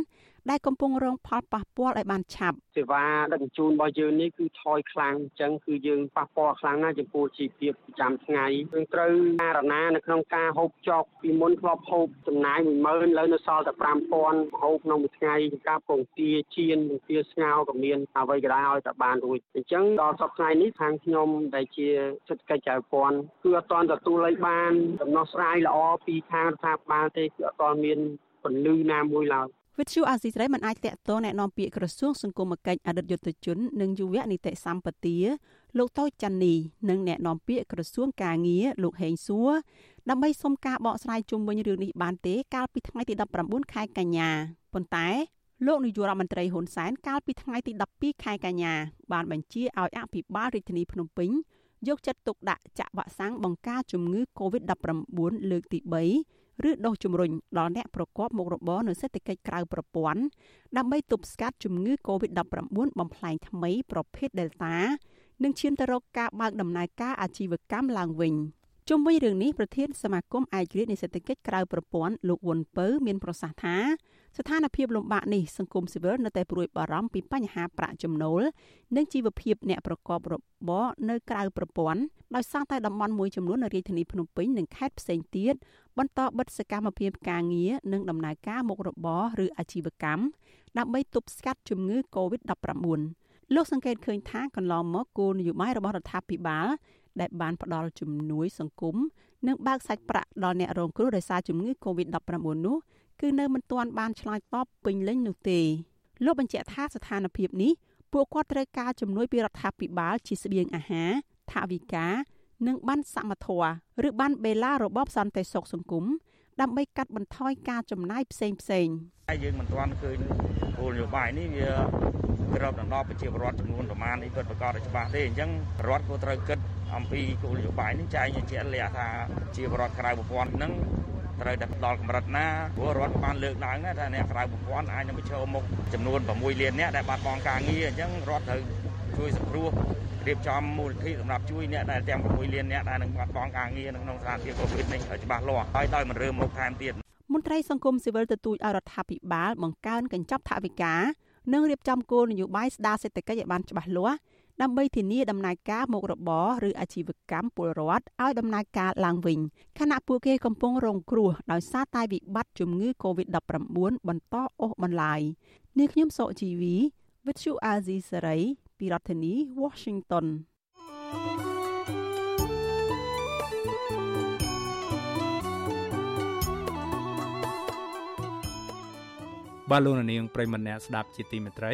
ដែលកំពុងរងផលប៉ះពាល់ឲ្យបានឆាប់សេវាដឹកជញ្ជូនរបស់យើងនេះគឺថយខ្លាំងអញ្ចឹងគឺយើងប៉ះពាល់ខ្លាំងណាស់ចំពោះជីវភាពប្រចាំថ្ងៃយើងត្រូវការណានៅក្នុងការហូបចុកពីមុនធ្លាប់ហូបចំណាយ10000ឥឡូវនៅសល់តែ5000ហូបក្នុងមួយថ្ងៃការពងទាជៀនពងទាស្ងោក៏មានអ្វីក៏ដោយឲ្យតែបានរួចអញ្ចឹងដល់សប្តាហ៍នេះខាងខ្ញុំដែលជាសេដ្ឋកិច្ចចៅពាន់គឺអត់ទាន់ទទួលឲ្យបានដំណោះស្រាយល្អពីខាងរដ្ឋាភិបាលទេគឺអត់ទាន់មានពន្លឺណាមួយឡើយ វិទ្យុអាស៊ីសេរីមិនអាចតាក់ទងแนะនាំពាក្យក្រសួងសង្គមគិច្ចអតីតយុទ្ធជននិងយុវនីតិសម្បទាលោកតូចច័ន្ទនីនិងแนะនាំពាក្យក្រសួងកាងារលោកហេងសួរដើម្បីសុំការបកស្រាយជុំវិញរឿងនេះបានទេកាលពីថ្ងៃទី19ខែកញ្ញាប៉ុន្តែលោកនាយករដ្ឋមន្ត្រីហ៊ុនសែនកាលពីថ្ងៃទី12ខែកញ្ញាបានបញ្ជាឲ្យអភិបាលរាជធានីភ្នំពេញយកចិត្តទុកដាក់ចាក់វ៉ាក់សាំងបង្ការជំងឺ Covid-19 លើកទី3 ឬដុសជំរុញដល់អ្នកប្រកបមុខរបរនៅសេដ្ឋកិច្ចក្រៅប្រព័ន្ធដើម្បីទប់ស្កាត់ជំងឺ Covid-19 បំផ្លែងថ្មីប្រភេទ Delta និងឈានទៅរកការបើកដំណើរការអាជីវកម្មឡើងវិញ ជុំវិញរឿងនេះប្រធានសមាគមឯករាជ្យនៃសេដ្ឋកិច្ចក្រៅប្រព័ន្ធលោកវុនពៅមានប្រសាសន៍ថាស្ថានភាពលំបាកនេះសង្គមស៊ីវិលនៅតែព្រួយបារម្ភពីបញ្ហាប្រាក់ចំណូល និងជីវភាពអ្នកប្រកបរបរនៅក្រៅប្រព័ន្ធដោយសារតែតំបន់មួយចំនួននៅរាជធានីភ្នំពេញនិងខេត្តផ្សេងទៀតបន្តបិទសកម្មភាពការងារនិងដំណើរការមុខរបរឬអាជីវកម្មដើម្បីទប់ស្កាត់ជំងឺ Covid-19 លោកសង្កេតឃើញថាកន្លងមកគោលនយោបាយរបស់រដ្ឋាភិបាល ដែលបានផ្ដល់ជំនួយសង្គមនិងបើកសាច់ប្រាក់ដល់អ្នករងគ្រោះដោយសារជំងឺ Covid-19 នោះគឺនៅមិនទាន់បានឆ្លើយតបពេញលេញនោះទេលោកបញ្ជាក់ថាស្ថានភាពនេះពួកគាត់ត្រូវការជំនួយពីរដ្ឋាភិបាលជាស្បៀងអាហារថវិកានិងបានសមត្ថៈឬបានបេឡារបបសន្តិសុខសង្គមដើម្បីកាត់បន្ថយការចំណាយផ្សេងផ្សេងហើយយើងមិនទាន់ឃើញគោលនយោបាយនេះវាក្របដណ្ដប់ប្រជាពលរដ្ឋចំនួនប្រមាណនេះពិតប្រាកដឲ្យច្បាស់ទេអញ្ចឹងរដ្ឋក៏ត្រូវគិត អំពីគោលនយោបាយនេះចែងជាក់លាក់ថាជាពលរដ្ឋក្រៅប្រព័ន្ធហ្នឹងត្រូវតែផ្ដល់កម្រិតណាព្រោះរដ្ឋបានលើកឡើងថាអ្នកក្រៅប្រព័ន្ធអាចនឹងប្រឈមមុខចំនួន6លានអ្នកដែលបាត់បង់ការងារអញ្ចឹងរដ្ឋត្រូវជួយសង្គ្រោះរៀបចំមូលនិធិសម្រាប់ជួយអ្នកដែលទាំង6លានអ្នកដែលនឹងបាត់បង់ការងារនៅក្នុងស្ថានភាពកូវីដនេះឲ្យច្បាស់លាស់ហើយដោយមិនរើមុខថែមទៀតមន្ត្រីសង្គមស៊ីវិលទទូចឲ្យរដ្ឋាភិបាលបង្កើនកញ្ចប់ថវិកានិងរៀបចំគោលនយោបាយស្ដារសេដ្ឋកិច្ចឲ្យបានច្បាស់លាស់ ដើម្បីធានាដំណើរការមុខរបរឬអាជីវកម្មពលរដ្ឋឲ្យដំណើរការឡើងវិញខណៈពួកគេកំពុងរងគ្រោះដោយសារតែវិបត្តិជំងឺ Covid-19 បន្តអូសបន្លាយនាងខ្ញុំសកជីវី With you Azizi Saray ពីរដ្ឋធានី Washington បាទលោកនាងប្រិមម្នាក់ស្ដាប់ជាទីមេត្រី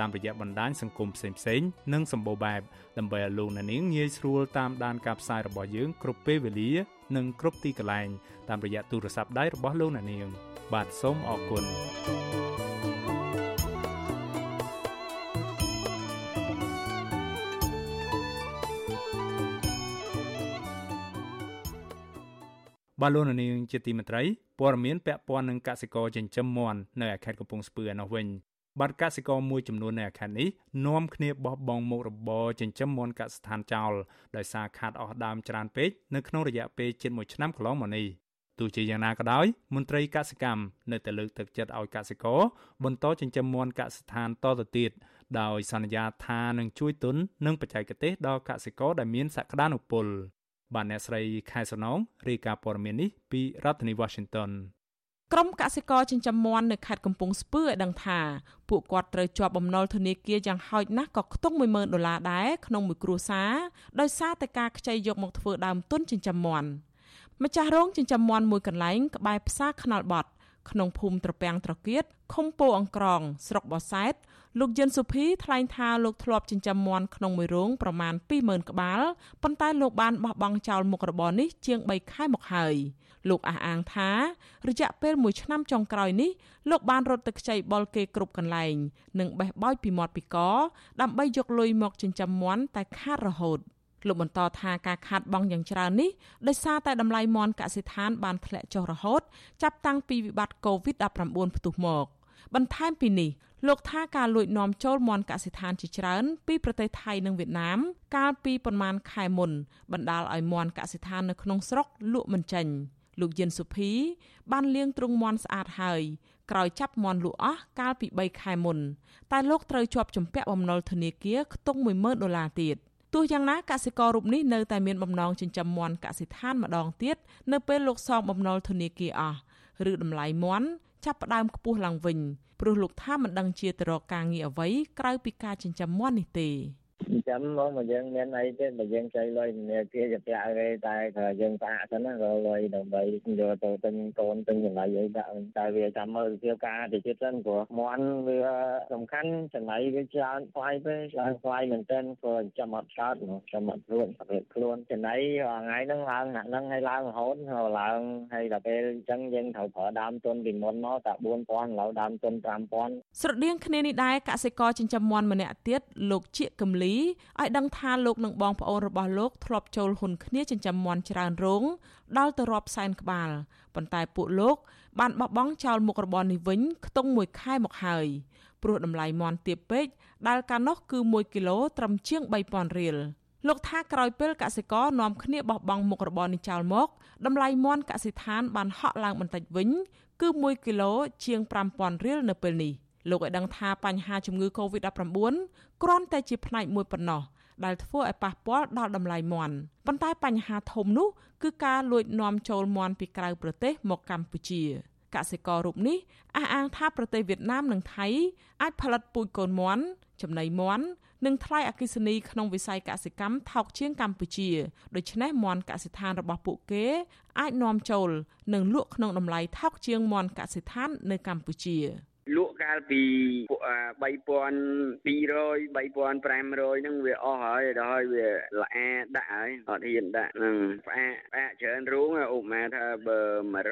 តាមរយៈបណ្ដាញសង្គមផ្សេងៗនិងសម្បូរបែបដើម្បីឲ្យលោកនាងងាយស្រួលតាមដានការផ្សាយរបស់យើងគ្រប់ពេលវេលានិងគ្រប់ទីកន្លែងតាមរយៈទូរស័ព្ទដៃរបស់លោកនាង បាទសូមអរគុណបាទលោកនាងជាទីមេត្រីព័ត៌មានពាក់ព័ន្ធនឹងកសិករចិញ្ចឹមមាន់នៅខេត្តកំពង់ស្ពឺឯនោះវិញ បាត់កសិករមួយចំនួននៅខេត្តនេះនាំគ្នាបោះបង់មុខរបរចិញ្ចឹមមាន់កសិដ្ឋានចោលដោយសារខាតអស់ដើមច្រើនពេកនៅក្នុងរយៈពេលជិត1ឆ្នាំកន្លងមកនេះទោះជាយ៉ាងណាក៏ដោយមន្ត្រីកសិកម្មនៅតែលើកទឹកចិត្តឲ្យកសិករបន្តចិញ្ចឹមមាន់កសិដ្ឋានតទៅទៀតដោយសន្យាថានឹងជួយទុននិងបច្ចេកទេសដល់កសិករដែលមានសក្តានុពលបាទអ្នកស្រីខែសំណងរាយការណ៍ព័ត៌មាននេះពីរដ្ឋធានី Washington ក្រុមកសិករចិញ្ចឹមមាន់នៅខេត្តកំពង់ស្ពឺឲ្យដឹងថាពួកគាត់ត្រូវជាប់បំណុលធនាគារយ៉ាងហោចណាស់ក៏ខ្ទង់10000ដុល្លារដែរក្នុងមួយគ្រួសារដោយសារតែការខ្ចីយកមកធ្វើដើមទុនចិញ្ចឹមមាន់ម្ចាស់រោងចិញ្ចឹមមាន់មួយកន្លែងក្បែរផ្សារខ្នល់បត់ក្នុងភូមិត្រពាំងត្រកៀតឃុំពោអង្ក្រង ស្រុកបរសែតលោកយិនសុភីថ្លែងថាលោកធ្លាប់ចិញ្ចឹមមាន់ក្នុងមួយរោងប្រមាណ20000ក្បាលប៉ុន្តែលោកបានបោះបង់ចោលមុខរបរនេះជាង3ខែមកហើយ លោកអះអាងថា រយៈពេល1ឆ្នាំចុងក្រោយនេះលោកបានរត់ទៅខ្ចីបុលគេគ្រប់កន្លែង និងបេះបោចពីមាត់ពីកដើម្បីយកលុយមកចិញ្ចឹមមាន់តែខាតរហូតលោកបន្តថាការខាតបង់យ៉ាងច្រើននេះដោយសារតែតម្លៃមាន់កសិដ្ឋានបានធ្លាក់ចុះរហូត ចាប់តាំងពីវិបត្តិ COVID-19 ផ្ទុះមកបន្ថែមពីនេះលោកថាការលួចនាំចូលមន់កសិដ្ឋានជាច្រើន ពីប្រទេសថៃនិងវៀតណាមកាលពីប្រមាណខែមុនបណ្ដាលឲ្យមន់កសិដ្ឋាននៅក្នុងស្រុកលក់មិនចេញ លោកយិនសុភី បានលាងទ្រុងមន់ស្អាតហើយក្រោយចាប់មន់លក់អស់កាលពី3ខែមុនតែលោកត្រូវជាប់ជំពាក់បំណុលធនាគារខ្ទង់10000ដុល្លារទៀតទោះយ៉ាងណាកសិកររូបនេះនៅតែមានបំណងចិញ្ចឹមមាន់កសិដ្ឋានម្ដងទៀតនៅពេលលោកសងបំណុលធនាគារអស់ឬតម្លៃមាន់ចាប់ផ្ដើមខ្ពស់ឡើងវិញព្រោះលោកថាមិនដឹងជាទៅរកការងារអ្វីក្រៅពីការចិញ្ចឹមមាន់នេះទេ ចាំមកមកយើងមានអីទេបើយើងចៃលុយធនាគារជាពាក់គេតែថាយើងស្អាតទៅណារលុយដើម្បីយកទៅទិញកូនទិញចំណីអីដាក់តែវាចាំមើលវិជាការទៅទៀតសិនព្រោះមន់វាសំខាន់ចំណៃវាច្រើនថ្លៃពេកច្រើនថ្លៃមែនទែនព្រោះចាំអត់កើតចាំអត់រួចប្រេតខ្លួនចំណៃថ្ងៃហ្នឹងឡើងណាហ្នឹងឲ្យឡើងរហូតឡើងហើយដល់ពេលអញ្ចឹងយើងត្រូវប្រើដើមទុនពីមុនមកតែ4000ឥឡូវដើមទុន5000ស្រដៀងគ្នានេះដែរកសិករចិញ្ចឹមមាន់ម្នាក់ទៀតលោកជាកំលីឲ្យដឹងថាលោកនិងបងប្អូនរបស់លោកធ្លាប់ចូលហ៊ុនគ្នាចិញ្ចឹមមាន់ច្រើនរោងដល់ទៅរាប់សែនក្បាលប៉ុន្តែពួកលោក បានបោះបង់ចោលមុខរបរនេះវិញខ្ទង់មួយខែមកហើយព្រោះតម្លៃមាន់ទាបពេកដែលកាលនោះគឺ1គីឡូត្រឹមជាង3000រៀលលោកថាក្រោយពេលកសិករនាំគ្នាបោះបង់មុខរបរនេះចោលមកតម្លៃមាន់កសិដ្ឋានបានហក់ឡើងបន្តិចវិញ គឺ1គីឡូជាង5000រៀលនៅពេលនេះ លោកឲ្យដឹងថាបញ្ហាជំងឺ Covid-19 គ្រាន់តែជាផ្នែកមួយប៉ុណ្ណោះដែលធ្វើឲ្យប៉ះពាល់ដល់តម្លៃមាន់ប៉ុន្តែបញ្ហាធំនោះគឺការលួចនាំចូលមាន់ពីក្រៅប្រទេសមកកម្ពុជាកសិកររូបនេះអះអាងថាប្រទេសវៀតណាមនិងថៃអាចផលិតពូជកូនមាន់ចំណីមាន់និងថ្លៃអគិសនីក្នុងវិស័យកសិកម្មថោកជាងកម្ពុជាដូច្នេះមាន់កសិដ្ឋានរបស់ពួកគេអាចនាំចូលនិងលក់ក្នុងតម្លៃថោកជាងមាន់កសិដ្ឋាននៅកម្ពុជាវ លក់កាលពី3200 3500ហ្នឹងវាអស់ហើយដល់ហើយវាល្អដាក់ហើយអត់ហ៊ានដាក់ហ្នឹងផ្អាកផ្អាកច្រើនរូងឧបមាថាបើ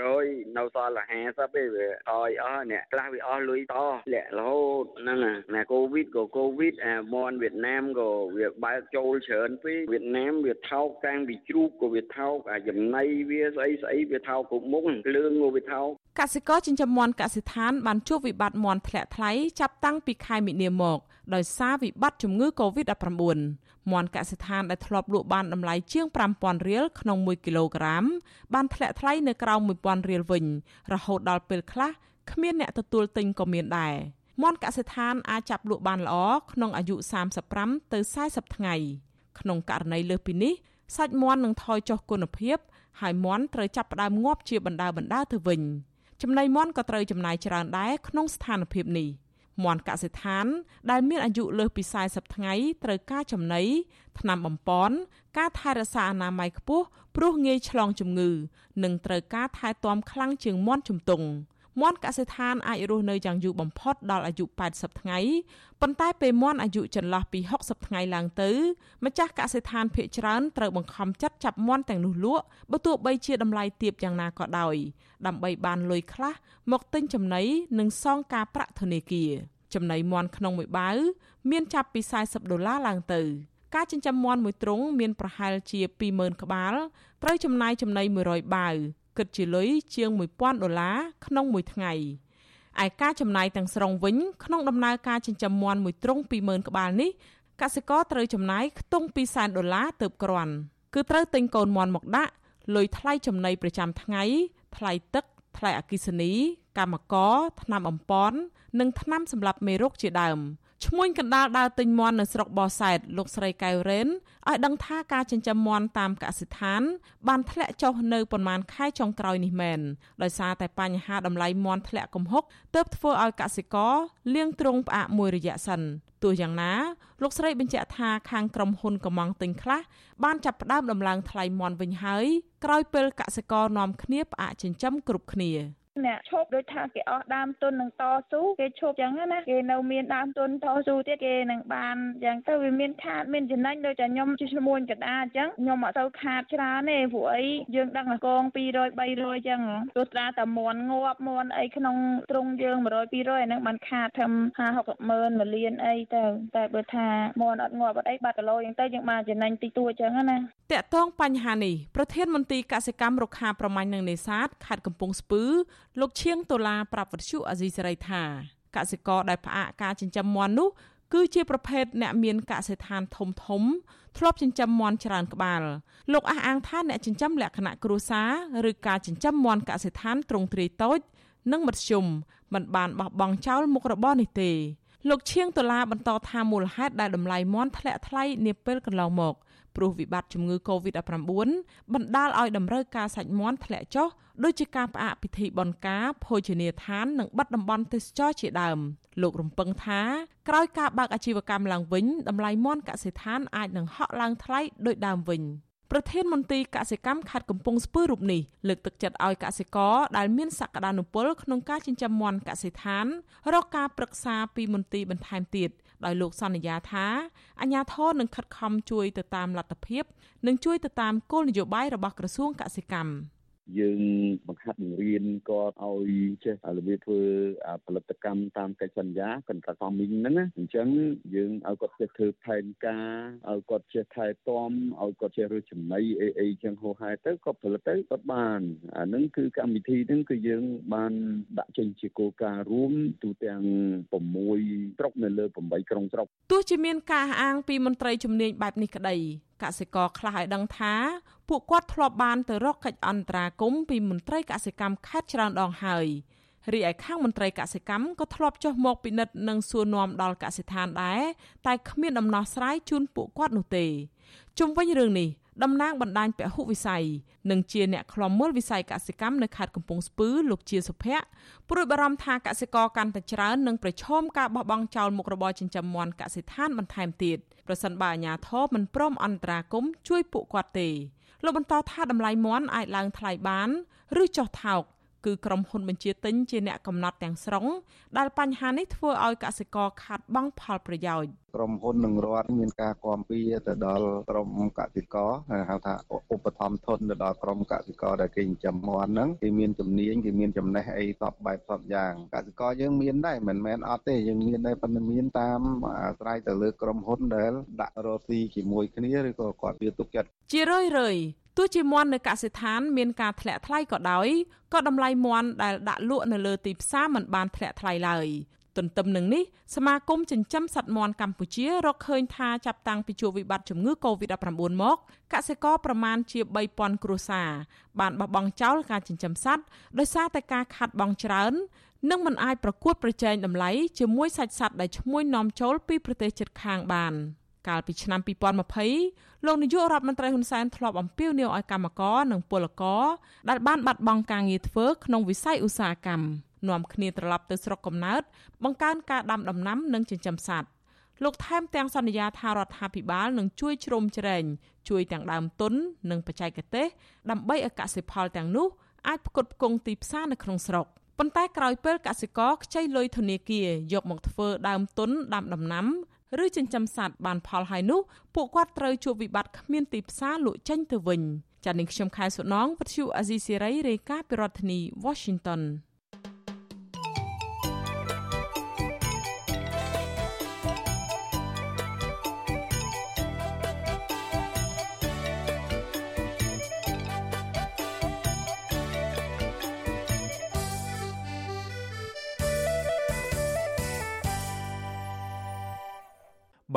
100នៅសល់តែ50ទេវាអយអស់អ្នកខ្លះវាអស់លុយតលាក់រហូតហ្នឹងណាកូវីដក៏កូវីដអាមន់វៀតណាមក៏វាបើកចូលច្រើនពេកវៀតណាមវាថោកតាំងពីជ្រូកក៏វាថោកអាចំណៃវាស្អីស្អីវាថោកគ្រប់មុខគ្រឿងក៏វាថោក កសិករចិញ្ចឹមមាន់កសិដ្ឋានបានជួបវិបត្តិមាន់ធ្លាក់ថ្លៃចាប់តាំងពីខែមិនិនាមកដោយសារវិបត្តិជំងឺ Covid-19 មាន់កសិដ្ឋានដែលធ្លាប់លក់បានតម្លៃជាង5000រៀលក្នុង1គីឡូក្រាមបានធ្លាក់ថ្លៃនៅក្រោម1000រៀលវិញ រហូតដល់ពេលខ្លះគ្មានអ្នកទទួលទិញក៏មានដែរមាន់កសិដ្ឋានអាចចាប់លក់បានល្អក្នុងអាយុ35ទៅ40ថ្ងៃក្នុងករណីលើសពីនេះសាច់មាន់នឹងថយចុះគុណភាពហើយមាន់ត្រូវចាប់ផ្ដើមងាប់ជាបណ្ដើបណ្ដើទៅវិញ ចំណីមាន់ក៏ត្រូវចំណាយច្រើនដែរក្នុងស្ថានភាពនេះមាន់កសិដ្ឋាន ដែលមានអាយុលើសពី40ថ្ងៃត្រូវការចំណីថ្នាំបំពន់ការថែរក្សាអនាម័យខ្ពស់ព្រោះងាយឆ្លងជំងឺ និងត្រូវការថែទាំខ្លាំងជាងមាន់ជំទង់ មាន់កសិដ្ឋានអាចរស់នៅយ៉ាងយូរបំផុតដល់អាយុ80ថ្ងៃប៉ុន្តែពេលមាន់អាយុចន្លោះពី60ថ្ងៃឡើងទៅម្ចាស់កសិដ្ឋានភ ieck ច្រើនត្រូវបង្ខំចិត្តចាប់មាន់ទាំងនោះលក់បើទោះបីជាតម្លៃទាបយ៉ាងណាក៏ដោយដើម្បីបានលុយខ្លះមកទិញចំណីនិងសងការប្រាក់ធនាគារចំណីមាន់ក្នុងមួយបាវមានចាប់ពី40ដុល្លារឡើងទៅការចិញ្ចឹមមាន់មួយទ្រុងមានប្រហែលជា20000ក្បាលត្រូវចំណាយចំណី100បាវ គិតជាលុយជាង1000ដុល្លារក្នុងមួយថ្ងៃឯការចំណាយទាំងស្រុងវិញក្នុងដំណើរការចិញ្ចឹមមាន់មួយទ្រុង20000ក្បាលនេះកសិករត្រូវចំណាយខ្ទង់200,000ដុល្លារទៅគ្រាន់គឺត្រូវទិញកូនមាន់មកដាក់លុយថ្លៃចំណីប្រចាំថ្ងៃថ្លៃទឹកថ្លៃអគិសនីកម្មករថ្នាំអំប៉ននិងថ្នាំសម្រាប់មេរោគជាដើម។ ឈ្មួញកណ្ដាលដើរទិញមាន់នៅស្រុកបោះសែតលោកស្រីកៅរ៉េនឲ្យដឹងថាការចិញ្ចឹមមាន់តាមកសិដ្ឋាន បានធ្លាក់ចុះនៅប្រមាណខែចុងក្រោយនេះមែនដោយសារតែបញ្ហាតម្លៃមាន់ធ្លាក់គំហុកទើបធ្វើឲ្យកសិករលៀងទ្រង់ផ្អាកមួយរយៈសិនទោះយ៉ាងណាលោកស្រីបញ្ជាក់ថាខាងក្រុមហ៊ុនកំងទិញខ្លះបានចាប់ផ្ដើមដំឡើងថ្លៃមាន់វិញហើយក្រោយពេលកសិករនាំគ្នាផ្អាកចិញ្ចឹមគ្រប់គ្នាអ្នកឈប់ដូចថាគេអស់ដើមទុននឹងតស៊ូគេឈប់ចឹងណាគេនៅមានដើមទុនតស៊ូទៀតគេនឹងបានចឹងទៅវាមានខាតមានចំណេញដូចតែខ្ញុំជាឈ្មួញកដាអញ្ចឹងខ្ញុំអត់ទៅខាតច្រើនទេព្រោះអីយើងដឹងតែកង200 300ចឹងទោះត្រាតែមន់ងាប់មន់អីក្នុងទ្រុងយើង100 200អាហ្នឹងបានខាតធំ50 60ម៉ឺនមួយលានអីទៅតែបើថាមន់អត់ងាប់អត់អីបាត់គីឡូចឹងទៅយើងបានចំណេញតិចតួចចឹងណាតកតងបញ្ហានេះប្រធានមន្ត្រីកសិកម្មរុក្ខាប្រមាញ់និងនេសាទខេត្តកំពង់ស្ពឺលោកឈៀងតូឡាប្រាប់វិទ្យុអាស៊ីសេរីថាកសិករដែលផ្អាកការចិញ្ចឹមមាន់នោះគឺជាប្រភេទអ្នកមានកសិដ្ឋានធំធំធ្លាប់ចិញ្ចឹមមាន់ច្រើនក្បាលលោកអះអាងថាអ្នកចិញ្ចឹមលក្ខណៈគ្រួសារឬការចិញ្ចឹមមាន់កសិដ្ឋានទ្រង់ទ្រាយតូច និងមធ្យមមិនបានបោះបង់ចោលមុខរបរនេះទេលោកឈៀងដុល្លារបន្តថាមូលហេតុដែលតម្លៃមាន់ធ្លាក់ថ្លៃនាពេលកន្លងមក ព្រោះវិបត្តិជំងឺ Covid-19 បណ្ដាលឲ្យតម្រូវការសាច់មាន់ធ្លាក់ចុះដូចជាការផ្អាកពិធីបុណ្យការភោជនីយដ្ឋាននិងបាត់តំបន់ទេសចរជាដើមលោករំពឹងថាក្រោយការបើកអាជីវកម្មឡើងវិញតម្លៃមាន់កសិដ្ឋានអាចនឹងហក់ឡើងថ្លៃដូចដើមវិញ។ប្រធានមន្ត្រីកសិកម្មខេត្តកំពង់ស្ពឺរូបនេះលើកទឹកចិត្តឲ្យកសិករដែលមានសក្តានុពលក្នុងការចិញ្ចឹមមាន់កសិដ្ឋានរកការប្រឹក្សាពីមន្ត្រីបន្ថែមទៀត ដោយលោកសន្យាថាអាជ្ញាធរនឹងខិតខំជួយទៅតាមលទ្ធភាព និងជួយទៅតាមគោលនយោបាយរបស់ក្រសួងកសិកម្ម។ យើងបង្ហាត់បង្រៀនគាត់ឲ្យចេះរបៀបធ្វើផលិតកម្មតាមកិច្ចសន្យា contract farming ហ្នឹងណាអញ្ចឹងយើងឲ្យគាត់ចេះធ្វើផែនការឲ្យគាត់ចេះថែទាំឲ្យគាត់ចេះរើសចំណីអីអីចឹងហោហែទៅគាត់ផលិតទៅគាត់បានអាហ្នឹងគឺកម្មវិធីហ្នឹងគឺយើងបានដាក់ចេញជាគោលការណ៍រួមទូទាំង6ស្រុកនៅលើ8ក្រុងស្រុកទោះជាមានការអាងពីមន្ត្រីជំនាញបែបនេះក្តីកសិករខ្លះឲ្យដឹងថា ពួកគាត់ធ្លាប់បានទៅរកកិច្ចអន្តរាគមន៍ពីមន្ត្រីកសិកម្មខេត្តច្រើនដងហើយរីឯខាងមន្ត្រីកសិកម្មក៏ធ្លាប់ចុះមកពិនិត្យនិងសួរនាំដល់កសិដ្ឋានដែរតែគ្មានដំណោះស្រាយជូនពួកគាត់នោះទេជុំវិញរឿងនេះតំណាងបណ្ដាញពហុវិស័យនិងជាអ្នកខ្លំមើលវិស័យកសិកម្មនៅខេត្តកំពង់ស្ពឺលោកជាសុភ័ក្រព្រួយបារម្ភថាកសិករកាន់តែច្រើននឹងប្រឈមការបោះបង់ចោលមុខរបរចិញ្ចឹមមាន់កសិដ្ឋានបន្ថែមទៀតប្រសិនបើអាជ្ញាធរមិនព្រមអន្តរាគមន៍ជួយពួកគាត់ទេ លោកបន្តថាតម្លៃមាន់អាចឡើងថ្លៃបាន ឬចុះថោក គឺក្រុមហ៊ុនបញ្ជាទិញជាអ្នកកំណត់ទាំងស្រុងដែលបញ្ហានេះធ្វើឲ្យកសិករខាតបង់ផលប្រយោជន៍ក្រុមហ៊ុននឹងរដ្ឋមានការគាំពៀទៅដល់ក្រុមកសិករហៅថាឧបត្ថម្ភធនទៅដល់ក្រុមកសិករដែលគេចិញ្ចឹមមាន់ហ្នឹងគេមានជំនាញគេមានចំណេះអីសពបែបសពយ៉ាងកសិករយើងមានដែរមិនមែនអត់ទេយើងមានដែរប៉ុន្តែមានតាមអាស្រ័យទៅលើក្រុមហ៊ុនដែលដាក់រកស៊ីជាមួយគ្នាឬក៏គាត់វាទុកចិត្តជារឿយរឿយ ទោះជាមន់នៅកសិដ្ឋានមានការធ្លាក់ថ្លៃក៏ដោយក៏តម្លៃមន់ដែលដាក់លក់នៅលើទីផ្សារមិនបានធ្លាក់ថ្លៃឡើយទន្ទឹមនឹងនេះសមាគមចិញ្ចឹមសត្វមាន់កម្ពុជារកឃើញថាចាប់តាំងពីជួបវិបត្តិជំងឺ Covid-19 មកកសិករប្រមាណជា3000គ្រួសារបានបោះបង់ចោលការចិញ្ចឹមសត្វដោយសារតែការខាត់បង់ច្រើននិងមិនអាចប្រកួតប្រជែងតម្លៃជាមួយសាច់សត្វដែលឈ្មួញនាំចូលពីប្រទេសជិតខាងបាន កាលពីឆ្នាំ2020លោកនាយករដ្ឋមន្ត្រីហ៊ុនសែនធ្លាប់អំពាវនាវឲ្យកម្មករនិងពលករដែលបានបាត់បង់ការងារធ្វើក្នុងវិស័យឧស្សាហកម្មនាំគ្នាត្រឡប់ទៅស្រុកកំណើតបង្កើនការដាំដំណាំនិងចិញ្ចឹមសត្វលោកថែមទាំងសន្យាថារដ្ឋាភិបាលនឹងជួយជ្រោមជ្រែងជួយទាំងដើមទុននិងបច្ចេកទេសដើម្បីឲ្យកសិផលទាំងនោះអាចផ្គត់ផ្គង់ទីផ្សារនៅក្នុងស្រុកប៉ុន្តែក្រោយពេលកសិករខ្ចីលុយធនាគារយកមកធ្វើដើមទុនដាំដំណាំ ឬចិញ្ចឹមសត្វបានផលហើយនោះពួកគាត់ត្រូវជួបវិបត្តិគ្មានទីផ្សារលក់ចេញទៅវិញចា៎នាងខ្ញុំខែសុណងវិទ្យុអាស៊ីសេរីរាយការណ៍ពីរដ្ឋធានី Washington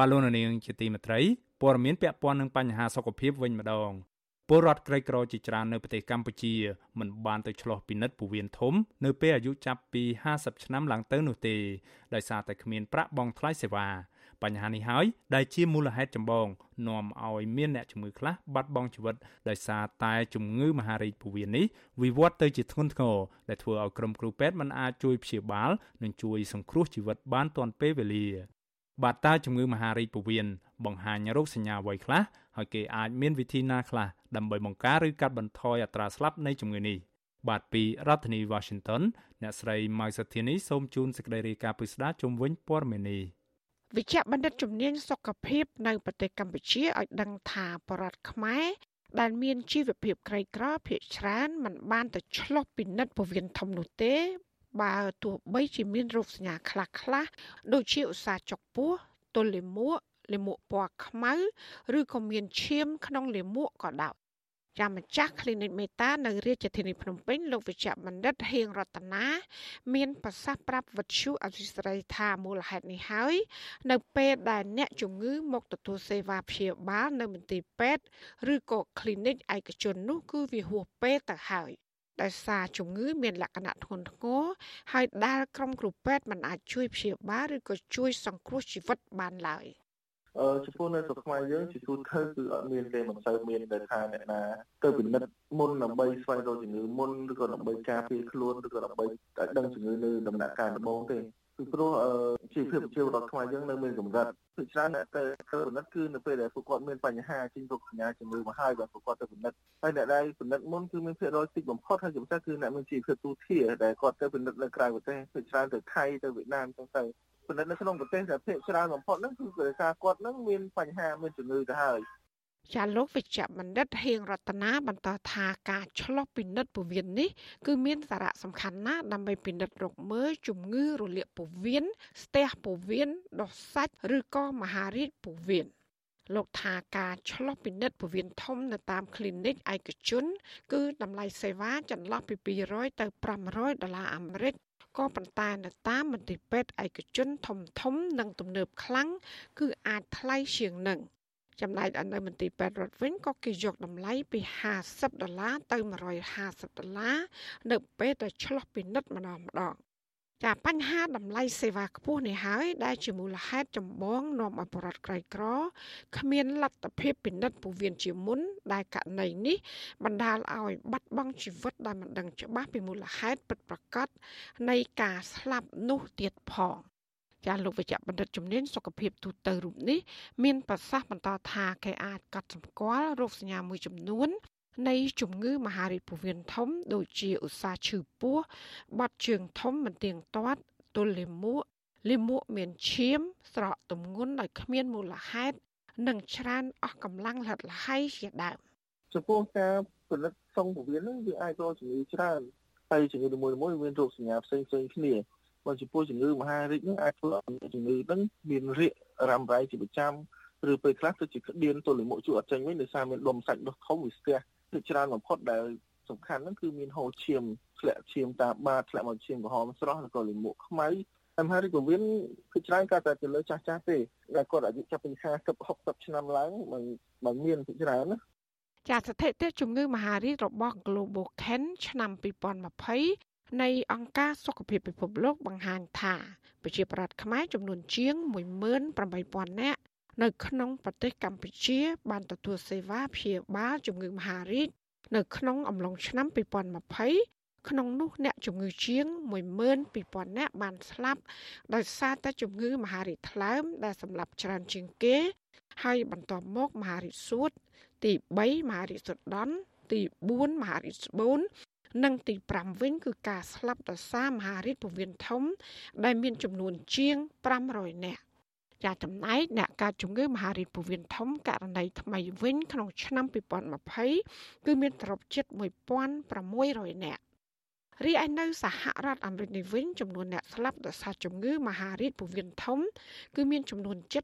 បាឡូណានាងជាទីមេត្រីព័ត៌មានពាក់ព័ន្ធនឹងបញ្ហាសុខភាពវិញម្ដងពលរដ្ឋក្រីក្រជាច្រើននៅប្រទេសកម្ពុជាមិនបានទៅឆ្លោះពិនិត្យពោះវៀនធំ នៅពេលអាយុចាប់ពី50ឆ្នាំឡើងទៅនោះទេដោយសារតែគ្មានប្រាក់បង់ថ្លៃសេវាបញ្ហានេះហើយដែលជាមូលហេតុចម្បងនាំឲ្យមានអ្នកជំងឺខ្លះបាត់បង់ជីវិតដោយសារតែជំងឺមហារីកពោះវៀននេះវិវត្តទៅជាធ្ងន់ធ្ងរដែលធ្វើឲ្យក្រុមគ្រូពេទ្យមិនអាចជួយព្យាបាលនិងជួយសង្គ្រោះជីវិតបានទាន់ពេលវេលា បាទតើជំងឺមហារីកពោះវៀនបង្ហាញរោគសញ្ញាអ្វីខ្លះហើយគេអាចមានវិធីណាខ្លះដើម្បីបង្ការឬកាត់បន្ថយអត្រាស្លាប់នៃជំងឺនេះបាទពីរដ្ឋធានី Washington អ្នកស្រីម៉ៅសុធានីសូមជូនសេចក្តីរាយការណ៍ពិស្ដារជុំវិញព័ត៌មាននេះវិជ្ជបណ្ឌិតជំនាញសុខភាពនៅប្រទេសកម្ពុជាឲ្យដឹងថាបរដ្ឋខ្មែរដែលមានជីវភាពក្រីក្រភាគច្រើនមិនបានទៅឆ្លោះពិនិត្យពោះវៀនធំនោះទេ បើទោះបីជាមានរោគសញ្ញាខ្លះខ្លះដូចជាឧស្សាហ៍ចុកពោះទល់លាមកលាមកពណ៌ខ្មៅឬក៏មានឈាមក្នុងលាមកក៏ដោយចាំម្ចាស់ clinic មេតានៅរាជធានីភ្នំពេញលោកវិជ្ជបណ្ឌិតហៀងរតនាមានប្រសាសន៍ប្រាប់វិទ្យុអវិស្រីថាមូលហេតុនេះហើយនៅពេលដែលអ្នកជំងឺមកទទួលសេវាព្យាបាលនៅមន្ទីរពេទ្យឬក៏ clinic ឯកជននោះគឺវាហួសពេលទៅហើយ ដោយសារជំងឺមានលក្ខណៈធ្ងន់ធ្ងរហើយដែលក្រុមគ្រូពេទ្យមិនអាចជួយព្យាបាលឬក៏ជួយសង្គ្រោះជីវិតបានឡើយអឺចំពោះនៅស្រុកខ្មែរយើងជាទូទៅគឺអត់មានទេមិនសូវមានដែលថាអ្នកណាទៅពិនិត្យមុនដើម្បីស្វែងរកជំងឺមុនឬក៏ដើម្បីការពារខ្លួនឬក៏ដើម្បីតែដឹងជំងឺនៅដំណាក់កាលដំបូងទេ ពីព្រោះជីវភាពប្រជាពលរដ្ឋខ្មែរយើងនៅមានកម្រិតភាគច្រើនអ្នកទៅទៅពិនិត្យគឺនៅពេលដែលពួកគាត់មានបញ្ហាចេញរោគសញ្ញាជំងឺមកហើយបាទពួកគាត់ទៅពិនិត្យហើយអ្នកដែលពិនិត្យមុនគឺមានភាគរយតិចបំផុតហើយជាពិសេសគឺអ្នកមានជីវភាពទូធាដែលគាត់ទៅពិនិត្យនៅក្រៅប្រទេសភាគច្រើនទៅថៃទៅវៀតណាមចឹងទៅពិនិត្យនៅក្នុងប្រទេសតែភាគច្រើនបំផុតហ្នឹងគឺដោយសារគាត់ហ្នឹងមានបញ្ហាមានជំងឺទៅហើយ ចាលោកវិជ្ជបណ្ឌិតហៀងរតនាបន្តថាការឆ្លោះពិនិត្យពោះវៀននេះគឺមានសារៈសំខាន់ណាស់ដើម្បីពិនិត្យរកមើលជំងឺរលាកពោះវៀនស្ទះពោះវៀនដុសសាច់ឬក៏មហារីកពោះវៀនលោកថាការឆ្លោះពិនិត្យពោះវៀនធំនៅតាម clinic ឯកជន គឺតម្លៃសេវាចន្លោះពី200ទៅ500ដុល្លារអាមេរិកក៏ប៉ុន្តែនៅតាមមន្ទីរពេទ្យឯកជនធំធំនិងទំនើបខ្លាំងគឺអាចថ្លៃជាងនឹង ចំណែកនៅមន្ទីរពេទ្យរដ្ឋវិញក៏គេយកតម្លៃពី50ដុល្លារទៅ150ដុល្លារនៅពេលដែលឆ្លោះពិនិត្យម្ដងម្ដងចាបញ្ហាតម្លៃសេវាខ្ពស់នេះហើយដែលជាមូលហេតុចម្បងនាំឲ្យបរិវត្តក្រីក្រគ្មានលទ្ធភាពពិនិត្យពោះវៀនជាមុនដែលករណីនេះបណ្ដាលឲ្យបាត់បង់ជីវិតដោយមិនដឹងច្បាស់ពីមូលហេតុពិតប្រាកដនៃការស្លាប់នោះទៀតផង ចាលោកវិជ្ជបណ្ឌិតជំនាញសុខភាពទូទៅរូបនេះមានប្រសាសន៍បន្តថាគេអាចកត់សម្គាល់រោគសញ្ញាមួយចំនួននៃជំងឺមហារីកពោះវៀនធំ ដូចជាឧស្សាហ៍ឈឺពោះបាត់ជើងធំមិនទៀងទាត់ទល់លាមកលាមកមានឈាម ស្រកទម្ងន់ដោយគ្មានមូលហេតុនិងច្រើនអស់កម្លាំងលហិតលហៃជាដើមចំពោះការផលិតសុងពោះវៀនហ្នឹងវាអាចរកជំងឺច្រើនហើយជំងឺនីមួយៗមានរោគសញ្ញាផ្សេងផ្សេងគ្នា បើចំពោះជំងឺមហារីកហ្នឹងអាចធ្វើឲ្យជំងឺហ្នឹងមានរាករ៉ាំរ៉ៃជាប្រចាំឬពេលខ្លះទៅជាក្តៀនទល់លាមកជួអត់ចេញវិញដោយសារមានដុំសាច់ដុសធំវាស្ទះគឺច្រើនបំផុតដែលសំខាន់ហ្នឹងគឺមានហូរឈាមធ្លាក់ឈាមតាមបាតធ្លាក់មកឈាមក្រហមស្រស់ឬក៏លាមកខ្មៅមហារីកវិនគឺច្រើនក៏តែទៅលើចាស់ចាស់ទេតែគាត់អាយុចាប់ពី50 60ឆ្នាំឡើងមិនមិនមានពីច្រើនណាចាស្ថិតិជំងឺមហារីករបស់ Global Can ឆ្នាំ2020 នៃអង្គការសុខភាពពិភពលោកបង្ហាញថាប្រជាប្រដ្ឋខ្មែរចំនួនជាង18000នាក់នៅក្នុងប្រទេសកម្ពុជា បានទទួលសេវាព្យាបាលជំងឺមហារីកនៅក្នុងអំឡុងឆ្នាំ2020ក្នុងនោះអ្នកជំងឺជាង12000នាក់បានស្លាប់ដោយសារតែជំងឺមហារីកថ្លើមដែលសម្លាប់ច្រើនជាងគេ ហើយបន្ទាប់មកមហារីកសួត ទី3មហារីកសុដន់ទី4មហារីកស្បូន និងទី5វិញគឺការស្លាប់ដោយសារមហារីកពោះវៀនធំ ដែលមានចំនួនជាង500នាក់ចាចំណែកអ្នកកើតជំងឺមហារីកពោះវៀនធំករណីថ្មីវិញក្នុងឆ្នាំ2020គឺមានទ្រព្យជិត1600នាក់ រីឯនៅសហរដ្ឋអាមេរិកនេះវិញចំនួនអ្នកស្លាប់ដោយសារជំងឺមហារីកពោះវៀនធំ គឺមានចំនួនជិត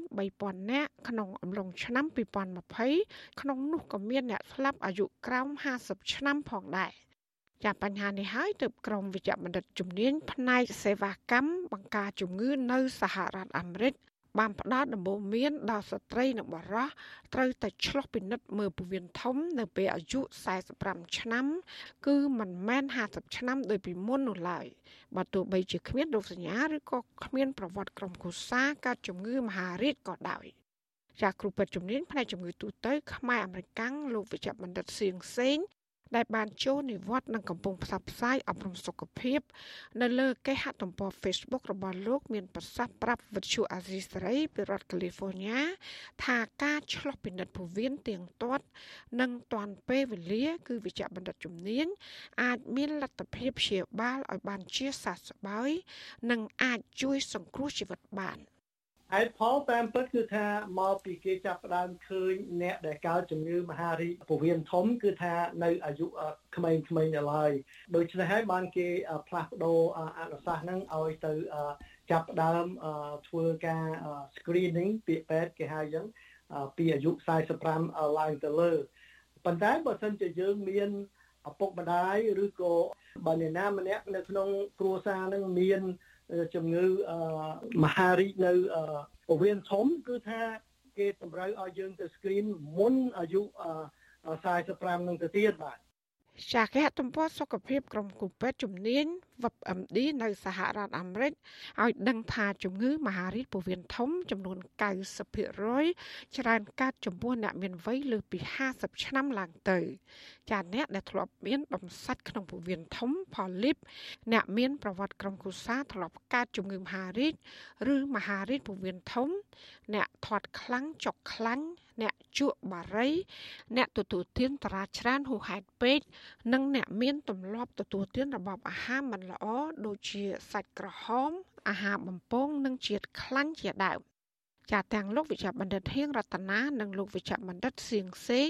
53000នាក់ក្នុងអំឡុងឆ្នាំ2020ក្នុងនោះក៏មានអ្នកស្លាប់អាយុក្រោម50ឆ្នាំផងដែរចាបញ្ហានេះហើយទើបក្រមវិជ្ជបណ្ឌិតជំនាញផ្នែកសេវាកម្មបង្ការជំងឺនៅសហរដ្ឋអាមេរិក បានផ្ដល់ដំបូន្មានដល់ស្ត្រីនិងបុរសត្រូវតែឆ្លុះពិនិត្យមើលពោះវៀនធំ នៅពេលអាយុ45ឆ្នាំ គឺមិនមែន50ឆ្នាំដោយពីមុននោះឡើយបើទោះបីជាគ្មានរោគសញ្ញាឬក៏គ្មានប្រវត្តិក្រុមគូសាកើតជំងឺមហារីកក៏ដោយចាគ្រូពេទ្យជំនាញផ្នែកជំងឺទូទៅខ្មែរអមេរិកាំងលោកវិជ្ជបណ្ឌិតសៀងសេង ដែលបានចូលនិវត្តន៍និងកំពុងផ្សព្វផ្សាយអប់រំសុខភាព នៅលើគេហទំព័រ Facebook របស់លោកមានប្រសាសន៍ប្រាប់វិទ្យុអាស៊ីសេរីពីរដ្ឋ California ថាការឆ្លោះពិនិត្យពោះវៀនទៀងទាត់ និងទាន់ពេលវេលា គឺវិជ្ជបណ្ឌិតជំនាញអាចមានលទ្ធភាពព្យាបាលឲ្យបានជាសះស្បើយនិងអាចជួយសង្គ្រោះជីវិតបាន។ ហេតុផលតាមពិតគឺថាមកពីគេចាប់ផ្ដើមឃើញអ្នកដែលកើតជំងឺមហារីកពោះវៀនធំ គឺថានៅអាយុក្មេងៗដល់ហើយដូច្នេះហើយបានគេផ្លាស់ប្ដូរអនុសាសន៍ហ្នឹងឲ្យទៅចាប់ផ្ដើមធ្វើការ screening ពាក្យពេទ្យគេហៅអញ្ចឹងពីអាយុ45ឡើងទៅលើប៉ុន្តែបើសិនជាយើងមានឪពុកម្ដាយឬក៏បើអ្នកណាម្នាក់នៅក្នុងគ្រួសារនឹងមាន ជំងឺមហារីកនៅពវៀនធំគឺថាគេតម្រូវឲ្យយើងទៅ screen មុនអាយុ45នឹងទៅទៀតបាទ ចាគេហទំព័រសុខភាពក្រុមគូពេទ្យជំនាញ WebMD នៅសហរដ្ឋអាមេរិកឲ្យដឹងថាជំងឺមហារីកពោះវៀនធំ ចំនួន90%ច្រើនកើតចំពោះអ្នកមានវ័យលើសពី50ឆ្នាំឡើងទៅ ចាអ្នកដែលធ្លាប់មានបំសាច់ក្នុងពោះវៀនធំផលីបអ្នកមានប្រវត្តិក្រុមគ្រួសារធ្លាប់កើតជំងឺមហារីកឬមហារីកពោះវៀនធំ អ្នកធាត់ខ្លាំងចុកខ្លាញ់ អ្នកជក់បារី អ្នកទទួលទានតារាច្រើនហួសហេតុពេកនិងអ្នកមានទម្លាប់ទទួលទានរបបអាហារមិនល្អដូចជាសាច់ក្រហម អាហារបំពង និងជាតិខ្លាញ់ជាដើមចាទាំងលោកវិជ្ជបណ្ឌិតហៀងរតនានិងលោកវិជ្ជបណ្ឌិតសៀងសេង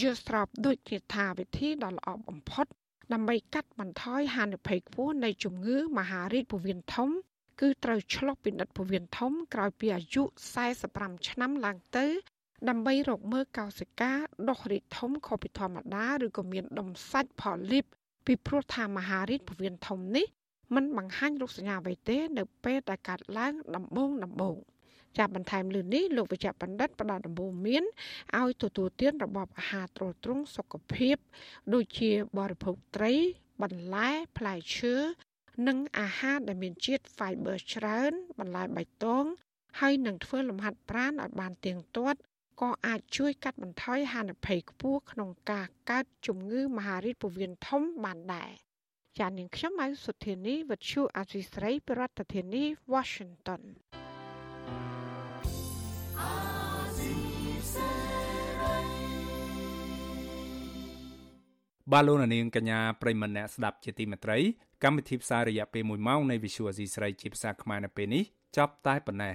យល់ស្របដូចគ្នាថាវិធីដ៏ល្អបំផុតដើម្បីកាត់បន្ថយហានិភ័យខ្ពស់នៃជំងឺមហារីកពោះវៀនធំ គឺត្រូវឆ្លុះពិនិត្យពោះវៀនធំក្រោយពីអាយុ45ឆ្នាំឡើងទៅ ដើម្បីរកមើលកោសិកាដុះរីកធំខុសពីធម្មតាឬក៏មានដុំសាច់ផលីបពីព្រោះថាមហារីកពោះវៀនធំនេះมันបង្ហាញរោគសញ្ញាអ្វីទេ នៅពេលដែលកាត់ឡើងដំបូងដំបូងចាប់បន្ថែមលើនេះលោកវិជ្ជបណ្ឌិតផ្ដល់ដំបូន្មានឲ្យទទួលទានរបបអាហារទ្រទ្រង់សុខភាព ដូចជាបរិភោគត្រី បន្លែផ្លែឈើនិងអាហារដែលមានជាតិ fiber ច្រើន បន្លែបៃតងហើយនឹងធ្វើលំហាត់ប្រាណឲ្យបានទៀងទាត់ ក៏អាចជួយកាត់បន្ថយហានិភ័យខ្ពស់ក្នុងការកើតជំងឺមហារីកពោះវៀនធំបានដែរចាននាងខ្ញុំម៉ៅសុធានីវិទ្យុអាស៊ីស្រីប្រធានាធិបតី Washington ាបាទលោកនាងកញ្ញាប្រិមម្នាក់ស្ដាប់ជាទីមេត្រីកម្មវិធីផ្សាយរយៈពេល1ម៉ោងនៃ Visual Asia ស្រីជាភាសាខ្មែរនៅពេលនេះចាប់តែប៉ុណ្ណេះ